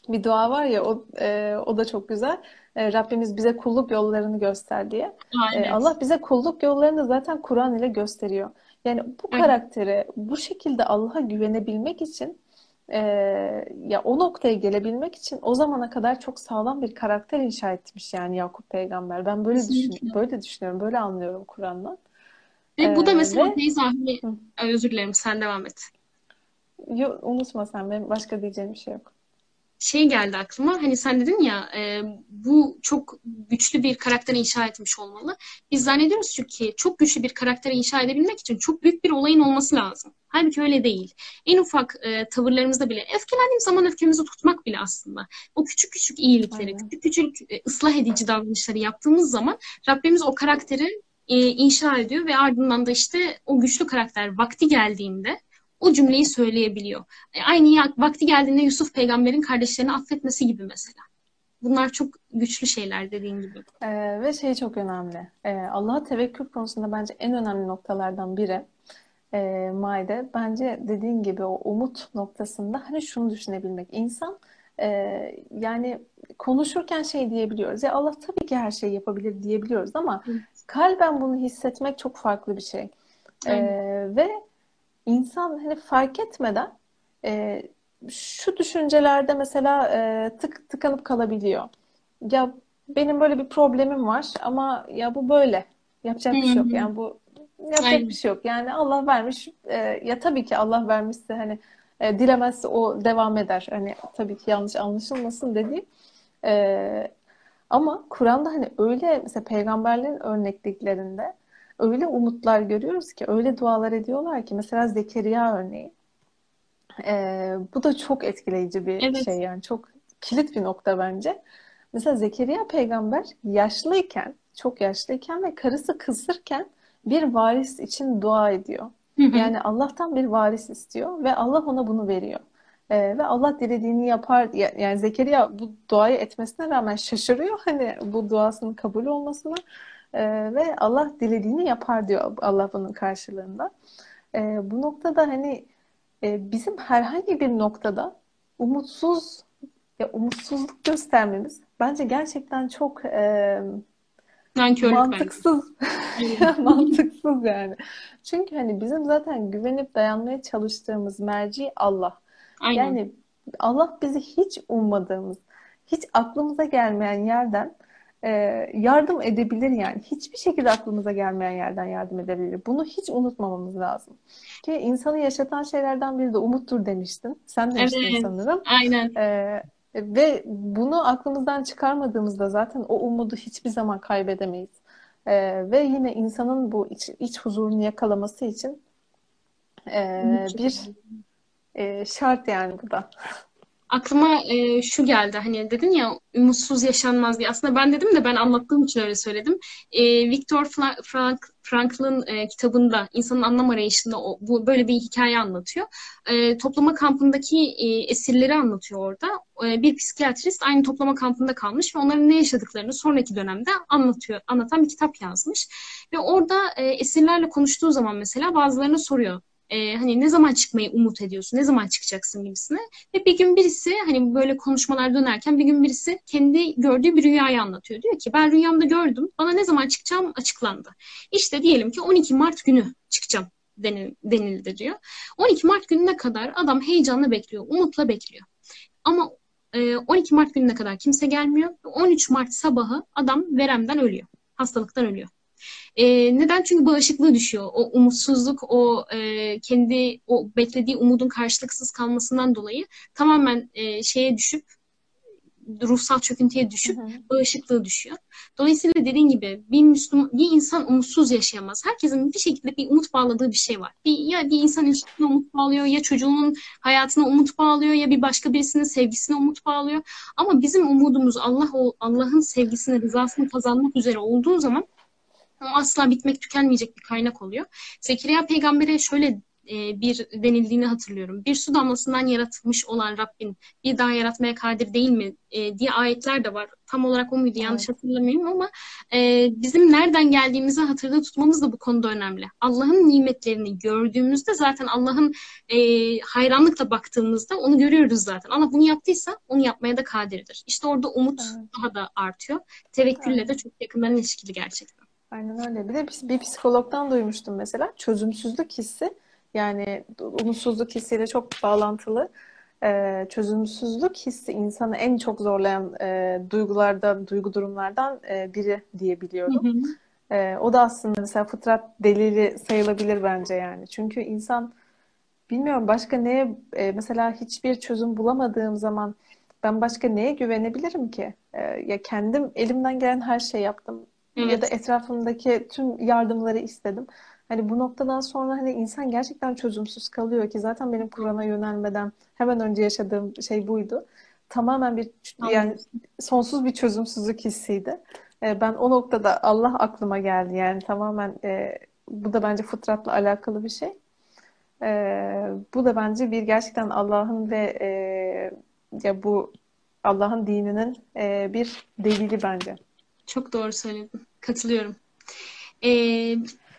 bir dua var ya o e, o da çok güzel. E, Rabbimiz bize kulluk yollarını göster diye. E. Allah bize kulluk yollarını da zaten Kur'an ile gösteriyor. Yani bu Aynen. karaktere bu şekilde Allah'a güvenebilmek için e, ya o noktaya gelebilmek için o zamana kadar çok sağlam bir karakter inşa etmiş yani Yakup peygamber. Ben böyle düşün böyle düşünüyorum, böyle anlıyorum Kur'an'dan. Ve bu da E, mesela ve Hı. Ay, özür dilerim sen devam et. yo, unutma sen benim başka diyeceğim bir şey yok. şey geldi aklıma. Hani sen dedin ya e, bu çok güçlü bir karakter inşa etmiş olmalı. Biz zannediyoruz çünkü çok güçlü bir karakter inşa edebilmek için çok büyük bir olayın olması lazım. Halbuki öyle değil. En ufak e, tavırlarımızda bile öfkelendiğimiz zaman öfkemizi tutmak bile aslında. O küçük küçük iyilikleri, Aynen. küçük küçük e, ıslah edici davranışları yaptığımız zaman Rabbimiz o karakteri e, inşa ediyor ve ardından da işte o güçlü karakter vakti geldiğinde o cümleyi söyleyebiliyor. E, Aynı ya, vakti geldiğinde Yusuf peygamberin kardeşlerini affetmesi gibi mesela. Bunlar çok güçlü şeyler dediğin gibi. Ee, ve şey çok önemli. Ee, Allah'a tevekkül konusunda bence en önemli noktalardan biri e, Maide. Bence dediğin gibi o umut noktasında hani şunu düşünebilmek. İnsan e, yani konuşurken şey diyebiliyoruz. Ya Allah tabii ki her şeyi yapabilir diyebiliyoruz ama Evet. kalben bunu hissetmek çok farklı bir şey. Ee, Aynen. ve insan hani fark etmeden e, şu düşüncelerde mesela e, tık tıkanıp kalabiliyor. Ya benim böyle bir problemim var ama ya bu böyle. Yapacak bir şey yok. Yani bu yapacak Aynen. bir şey yok. Yani Allah vermiş. e, ya tabii ki Allah vermişse hani e, dilemezse o devam eder. Hani tabii ki yanlış anlaşılmasın dediğim. E, ama Kur'an'da hani öyle mesela peygamberlerin örnekliklerinde öyle umutlar görüyoruz ki, öyle dualar ediyorlar ki. Mesela Zekeriya örneği. Ee, bu da çok etkileyici bir Evet. şey yani çok kilit bir nokta bence. Mesela Zekeriya peygamber yaşlıyken, çok yaşlıyken ve karısı kısırken bir varis için dua ediyor. Hı hı. Yani Allah'tan bir varis istiyor ve Allah ona bunu veriyor. Ee, ve Allah dilediğini yapar. Ya- Yani Zekeriya bu duayı etmesine rağmen şaşırıyor hani bu duasının kabul olmasına. Ee, ve Allah dilediğini yapar diyor Allah bunun karşılığında. Ee, bu noktada hani e, bizim herhangi bir noktada umutsuz ya umutsuzluk göstermemiz bence gerçekten çok e, Nankörlük mantıksız (laughs) mantıksız yani. Çünkü hani bizim zaten güvenip dayanmaya çalıştığımız merci Allah. Aynen. Yani Allah bizi hiç ummadığımız, hiç aklımıza gelmeyen yerden e, yardım edebilir yani. Hiçbir şekilde aklımıza gelmeyen yerden yardım edebilir. Bunu hiç unutmamamız lazım. Ki insanı yaşatan şeylerden biri de umuttur demiştin. Sen demiştin Evet. sanırım. Aynen. E, ve bunu aklımızdan çıkarmadığımızda zaten o umudu hiçbir zaman kaybedemeyiz. E, ve yine insanın bu iç, iç huzurunu yakalaması için e, bir e, şart yani bu da. Aklıma e, şu geldi hani dedin ya umutsuz yaşanmaz diye. Aslında ben dedim de ben anlattığım için öyle söyledim. E, Viktor Fra- Frank, Frankl'ın e, kitabında insanın anlam arayışında o, bu böyle bir hikaye anlatıyor. E, toplama kampındaki e, esirleri anlatıyor orada. E, bir psikiyatrist aynı toplama kampında kalmış ve onların ne yaşadıklarını sonraki dönemde anlatıyor, anlatan bir kitap yazmış. Ve orada e, esirlerle konuştuğu zaman mesela bazılarına soruyor. E, hani ne zaman çıkmayı umut ediyorsun, ne zaman çıkacaksın gibisine. Ve bir gün birisi hani böyle konuşmalar dönerken bir gün birisi kendi gördüğü bir rüyayı anlatıyor. Diyor ki ben rüyamda gördüm. Bana ne zaman çıkacağım açıklandı. İşte diyelim ki 12 Mart günü çıkacağım denil- denildi diyor. 12 Mart gününe kadar adam heyecanla bekliyor, umutla bekliyor. Ama e, 12 Mart gününe kadar kimse gelmiyor. 13 Mart sabahı adam veremden ölüyor. Hastalıktan ölüyor. E, neden? Çünkü bağışıklığı düşüyor. O umutsuzluk, o e, kendi o beklediği umudun karşılıksız kalmasından dolayı tamamen e, şeye düşüp ruhsal çöküntüye düşüp Hı hı. bağışıklığı düşüyor. Dolayısıyla dediğin gibi bir Müslüman, bir insan umutsuz yaşayamaz. Herkesin bir şekilde bir umut bağladığı bir şey var. Bir, ya bir insan ilişkisine umut bağlıyor, ya çocuğunun hayatına umut bağlıyor, ya bir başka birisinin sevgisine umut bağlıyor. Ama bizim umudumuz Allah Allah'ın sevgisini, rızasını kazanmak üzere olduğu zaman o asla bitmek tükenmeyecek bir kaynak oluyor. Zekeriya peygambere şöyle e, bir denildiğini hatırlıyorum. Bir su damlasından yaratılmış olan Rabbin bir daha yaratmaya kadir değil mi e, diye ayetler de var. Tam olarak o muydu yanlış Evet. hatırlamıyorum ama e, bizim nereden geldiğimizi hatırda tutmamız da bu konuda önemli. Allah'ın nimetlerini gördüğümüzde zaten Allah'ın hayranlıkla baktığımızda onu görüyoruz zaten. Allah bunu yaptıysa onu yapmaya da kadirdir. İşte orada umut Evet. daha da artıyor. Tevekkülle de Aynen. çok yakından ilişkili gerçekten. Aynen öyle. Bir de bir bir psikologdan duymuştum mesela. Çözümsüzlük hissi yani umutsuzluk hissiyle çok bağlantılı. Ee, çözümsüzlük hissi insanı en çok zorlayan e, duygulardan, duygu durumlardan e, biri diyebiliyorum. hı. Ee, o da aslında mesela fıtrat delili sayılabilir bence yani. Çünkü insan bilmiyorum başka neye e, mesela hiçbir çözüm bulamadığım zaman ben başka neye güvenebilirim ki? Ya kendim elimden gelen her şeyi yaptım. Ya da Evet. etrafımdaki tüm yardımları istedim. Hani bu noktadan sonra hani insan gerçekten çözümsüz kalıyor ki zaten benim Kur'an'a yönelmeden hemen önce yaşadığım şey buydu. Tamamen bir yani sonsuz bir çözümsüzlük hissiydi. Ee, ben o noktada Allah aklıma geldi yani tamamen e, bu da bence fıtratla alakalı bir şey. Ee, bu da bence bir gerçekten Allah'ın ve e, ya bu Allah'ın dininin e, bir delili bence. Çok doğru söyledin. Katılıyorum. Ee,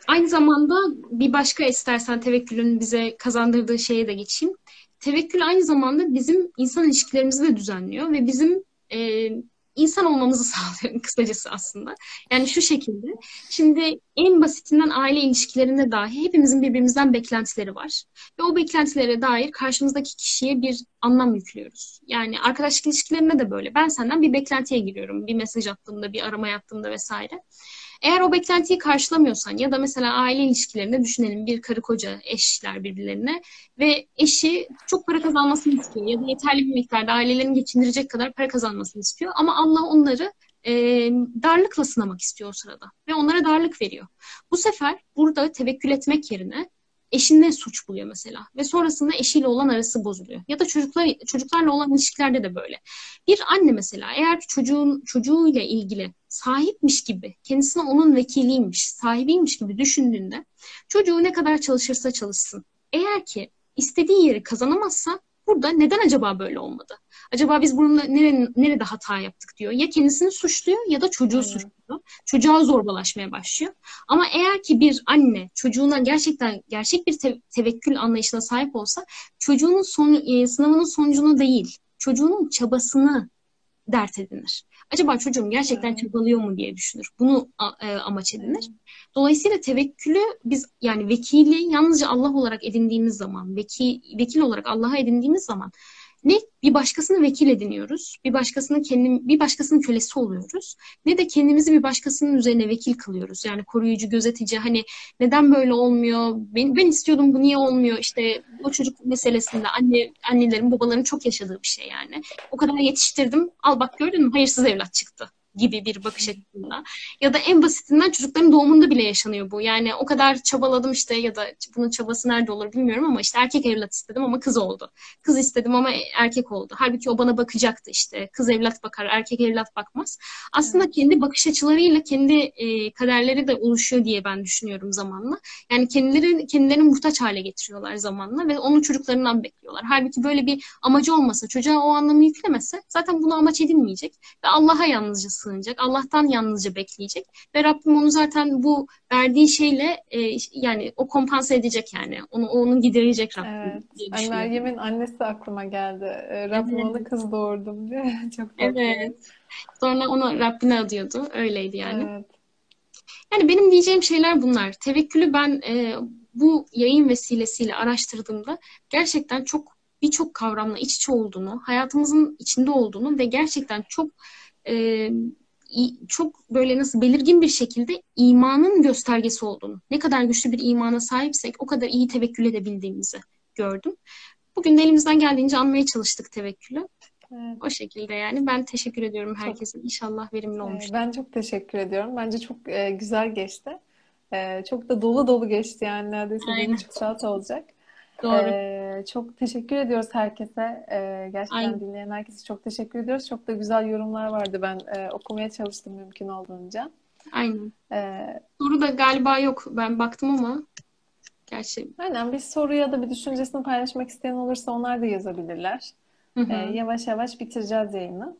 aynı zamanda bir başka istersen tevekkülün bize kazandırdığı şeye de geçeyim. Tevekkül aynı zamanda bizim insan ilişkilerimizi de düzenliyor ve bizim e, insan olmamızı (laughs) sağlıyor kısacası aslında. Yani şu şekilde. Şimdi en basitinden aile ilişkilerinde dahi hepimizin birbirimizden beklentileri var. Ve o beklentilere dair karşımızdaki kişiye bir anlam yüklüyoruz. Yani arkadaşlık ilişkilerinde de böyle. Ben senden bir beklentiye giriyorum. Bir mesaj attığımda, bir arama yaptığımda vesaire. Eğer o beklentiyi karşılamıyorsan ya da mesela aile ilişkilerinde düşünelim bir karı koca eşler birbirlerine ve eşi çok para kazanmasını istiyor ya da yeterli bir miktarda ailelerini geçindirecek kadar para kazanmasını istiyor ama Allah onları e, darlıkla sınamak istiyor o sırada. Ve onlara darlık veriyor. Bu sefer burada tevekkül etmek yerine eşinde suç buluyor mesela ve sonrasında eşiyle olan arası bozuluyor. Ya da çocuklar çocuklarla olan ilişkilerde de böyle. Bir anne mesela eğer çocuğun çocuğuyla ilgili sahipmiş gibi, kendisine onun vekiliymiş, sahibiymiş gibi düşündüğünde çocuğu ne kadar çalışırsa çalışsın. Eğer ki istediği yeri kazanamazsa burada neden acaba böyle olmadı? Acaba biz bununla nerede, nerede hata yaptık diyor. Ya kendisini suçluyor ya da çocuğu Aynen. suçluyor. Çocuğa zorbalaşmaya başlıyor. Ama eğer ki bir anne çocuğuna gerçekten gerçek bir te- tevekkül anlayışına sahip olsa çocuğunun son, e, sınavının sonucunu değil, çocuğunun çabasını dert edinir. Acaba çocuğum gerçekten çabalıyor mu diye düşünür. Bunu e, amaç edinir. Dolayısıyla tevekkülü biz yani vekili yalnızca Allah olarak edindiğimiz zaman, vekil, vekil olarak Allah'a edindiğimiz zaman ne bir başkasını vekil ediniyoruz, bir başkasını kendim, bir başkasının kölesi oluyoruz. Ne de kendimizi bir başkasının üzerine vekil kılıyoruz. Yani koruyucu, gözetici hani neden böyle olmuyor? Ben, ben istiyordum bu niye olmuyor? İşte o çocuk meselesinde anne annelerin, babaların çok yaşadığı bir şey yani. O kadar yetiştirdim. Al bak gördün mü? Hayırsız evlat çıktı gibi bir bakış açısında. Ya da en basitinden çocukların doğumunda bile yaşanıyor bu. Yani o kadar çabaladım işte ya da bunun çabası nerede olur bilmiyorum ama işte erkek evlat istedim ama kız oldu. Kız istedim ama erkek oldu. Halbuki o bana bakacaktı işte. Kız evlat bakar, erkek evlat bakmaz. Aslında kendi bakış açılarıyla kendi e, kaderleri de oluşuyor diye ben düşünüyorum zamanla. Yani kendileri kendilerini muhtaç hale getiriyorlar zamanla ve onu çocuklarından bekliyorlar. Halbuki böyle bir amacı olmasa, çocuğa o anlamı yüklemese zaten bunu amaç edinmeyecek ve Allah'a yalnızca sığınacak. Allah'tan yalnızca bekleyecek. Ve Rabbim onu zaten bu verdiği şeyle e, yani o kompanse edecek yani. Onu onun giderecek Rabbim evet. diye Meryem'in annesi aklıma geldi. E, Rabbim evet. ona kız doğurdum diye. (laughs) Çok. Evet. Sonra onu Rabbine adıyordu. Öyleydi yani. Evet. Yani benim diyeceğim şeyler bunlar. Tevekkülü ben e, bu yayın vesilesiyle araştırdığımda gerçekten çok birçok kavramla iç içe olduğunu, hayatımızın içinde olduğunu ve gerçekten çok e, çok böyle nasıl belirgin bir şekilde imanın göstergesi olduğunu, ne kadar güçlü bir imana sahipsek o kadar iyi tevekkül edebildiğimizi gördüm. Bugün de elimizden geldiğince anmaya çalıştık tevekkülü. Evet. O şekilde yani. Ben teşekkür ediyorum herkese. İnşallah verimli olmuş. Ben çok teşekkür ediyorum. Bence çok e, güzel geçti. E, çok da dolu dolu geçti yani. Neredeyse bir buçuk saat olacak. Doğru. Ee, çok teşekkür ediyoruz herkese. Ee, gerçekten Aynen. dinleyen herkese çok teşekkür ediyoruz. Çok da güzel yorumlar vardı. Ben e, okumaya çalıştım mümkün olduğunca. Aynen. Ee, Soru da galiba yok. Ben baktım ama gerçi. Aynen. Bir soru ya da bir düşüncesini paylaşmak isteyen olursa onlar da yazabilirler. Ee, yavaş yavaş bitireceğiz yayını.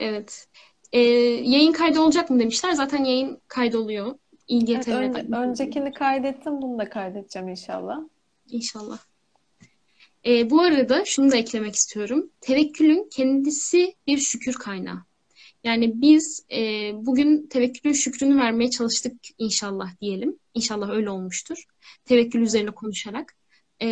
Evet. Ee, yayın kaydı olacak mı demişler. Zaten yayın kaydoluyor. İngiltere'de. Evet, önce, öncekini kaydettim. Bunu da kaydedeceğim inşallah. İnşallah. E, bu arada şunu da eklemek istiyorum. Tevekkülün kendisi bir şükür kaynağı. Yani biz e, bugün tevekkülün şükrünü vermeye çalıştık inşallah diyelim. İnşallah öyle olmuştur. Tevekkül üzerine konuşarak. E,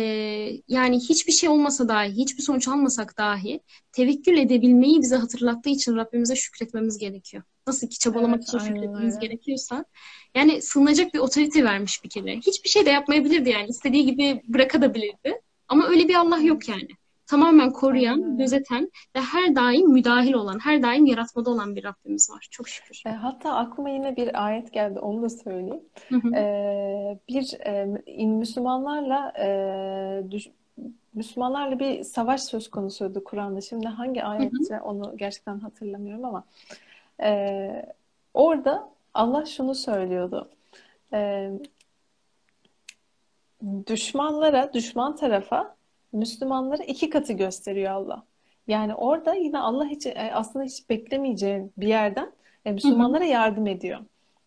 yani hiçbir şey olmasa dahi, hiçbir sonuç almasak dahi tevekkül edebilmeyi bize hatırlattığı için Rabbimize şükretmemiz gerekiyor. Nasıl ki çabalamak evet, için şükretmemiz gerekiyorsa. Yani sığınacak bir otorite vermiş bir kere. Hiçbir şey de yapmayabilirdi yani. istediği gibi bırakabilirdi. Ama öyle bir Allah yok yani. Tamamen koruyan, gözeten ve her daim müdahil olan, her daim yaratmada olan bir Rabbimiz var. Çok şükür. E, hatta aklıma yine bir ayet geldi. Onu da söyleyeyim. Hı hı. E, bir e, Müslümanlarla e, düş, Müslümanlarla bir savaş söz konusuydu Kur'an'da. Şimdi hangi ayette onu gerçekten hatırlamıyorum ama e, orada Allah şunu söylüyordu. E, düşmanlara, düşman tarafa Müslümanlara iki katı gösteriyor Allah. Yani orada yine Allah hiç e, aslında hiç beklemeyeceği bir yerden e, Müslümanlara yardım ediyor.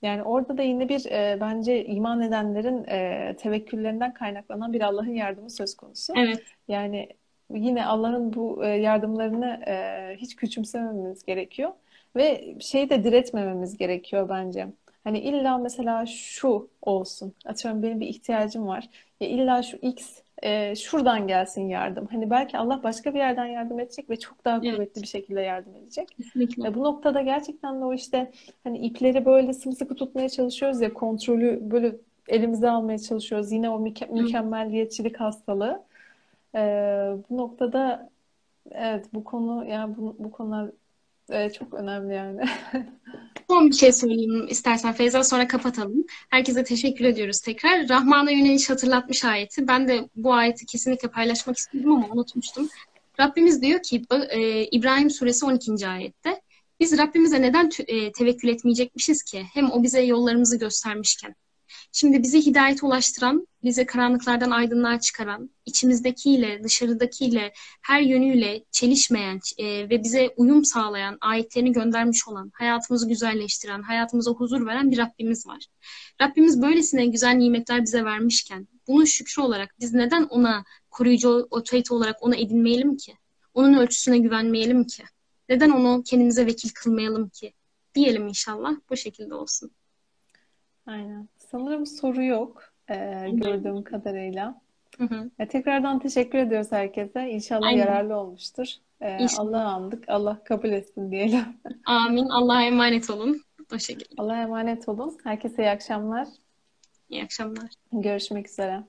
Yani orada da yine bir e, bence iman edenlerin e, tevekküllerinden kaynaklanan bir Allah'ın yardımı söz konusu. Evet. Yani yine Allah'ın bu e, yardımlarını e, hiç küçümsememiz gerekiyor ve şeyi de diretmememiz gerekiyor bence. Hani illa mesela şu olsun. Atıyorum benim bir ihtiyacım var. Ya illa şu X e, şuradan gelsin yardım. Hani belki Allah başka bir yerden yardım edecek ve çok daha kuvvetli evet. bir şekilde yardım edecek. Kesinlikle. E, bu noktada gerçekten de o işte hani ipleri böyle sımsıkı tutmaya çalışıyoruz ya kontrolü böyle elimize almaya çalışıyoruz. Yine o müke- mükemmelliyetçilik hastalığı. E, bu noktada evet bu konu yani bu, bu konular e, çok önemli yani. (laughs) Son bir şey söyleyeyim istersen Feyza sonra kapatalım. Herkese teşekkür ediyoruz tekrar. Rahman'a yöneliş hatırlatmış ayeti. Ben de bu ayeti kesinlikle paylaşmak istedim ama unutmuştum. Rabbimiz diyor ki e, İbrahim suresi 12. ayette biz Rabbimize neden e, tevekkül etmeyecekmişiz ki? Hem o bize yollarımızı göstermişken. Şimdi bizi hidayete ulaştıran, bizi karanlıklardan aydınlığa çıkaran, içimizdekiyle, dışarıdakiyle, her yönüyle çelişmeyen e, ve bize uyum sağlayan, ayetlerini göndermiş olan, hayatımızı güzelleştiren, hayatımıza huzur veren bir Rabbimiz var. Rabbimiz böylesine güzel nimetler bize vermişken, bunun şükrü olarak biz neden ona koruyucu otorite olarak ona edinmeyelim ki? Onun ölçüsüne güvenmeyelim ki? Neden onu kendimize vekil kılmayalım ki? Diyelim inşallah. Bu şekilde olsun. Aynen. Sanırım soru yok e, gördüğüm kadarıyla. Hı hı. E, tekrardan teşekkür ediyoruz herkese. İnşallah Aynen. yararlı olmuştur. E, İnşallah. Allah'a andık. Allah kabul etsin diyelim. (laughs) Amin. Allah'a emanet olun. O şekilde. Allah'a emanet olun. Herkese iyi akşamlar. İyi akşamlar. Görüşmek üzere.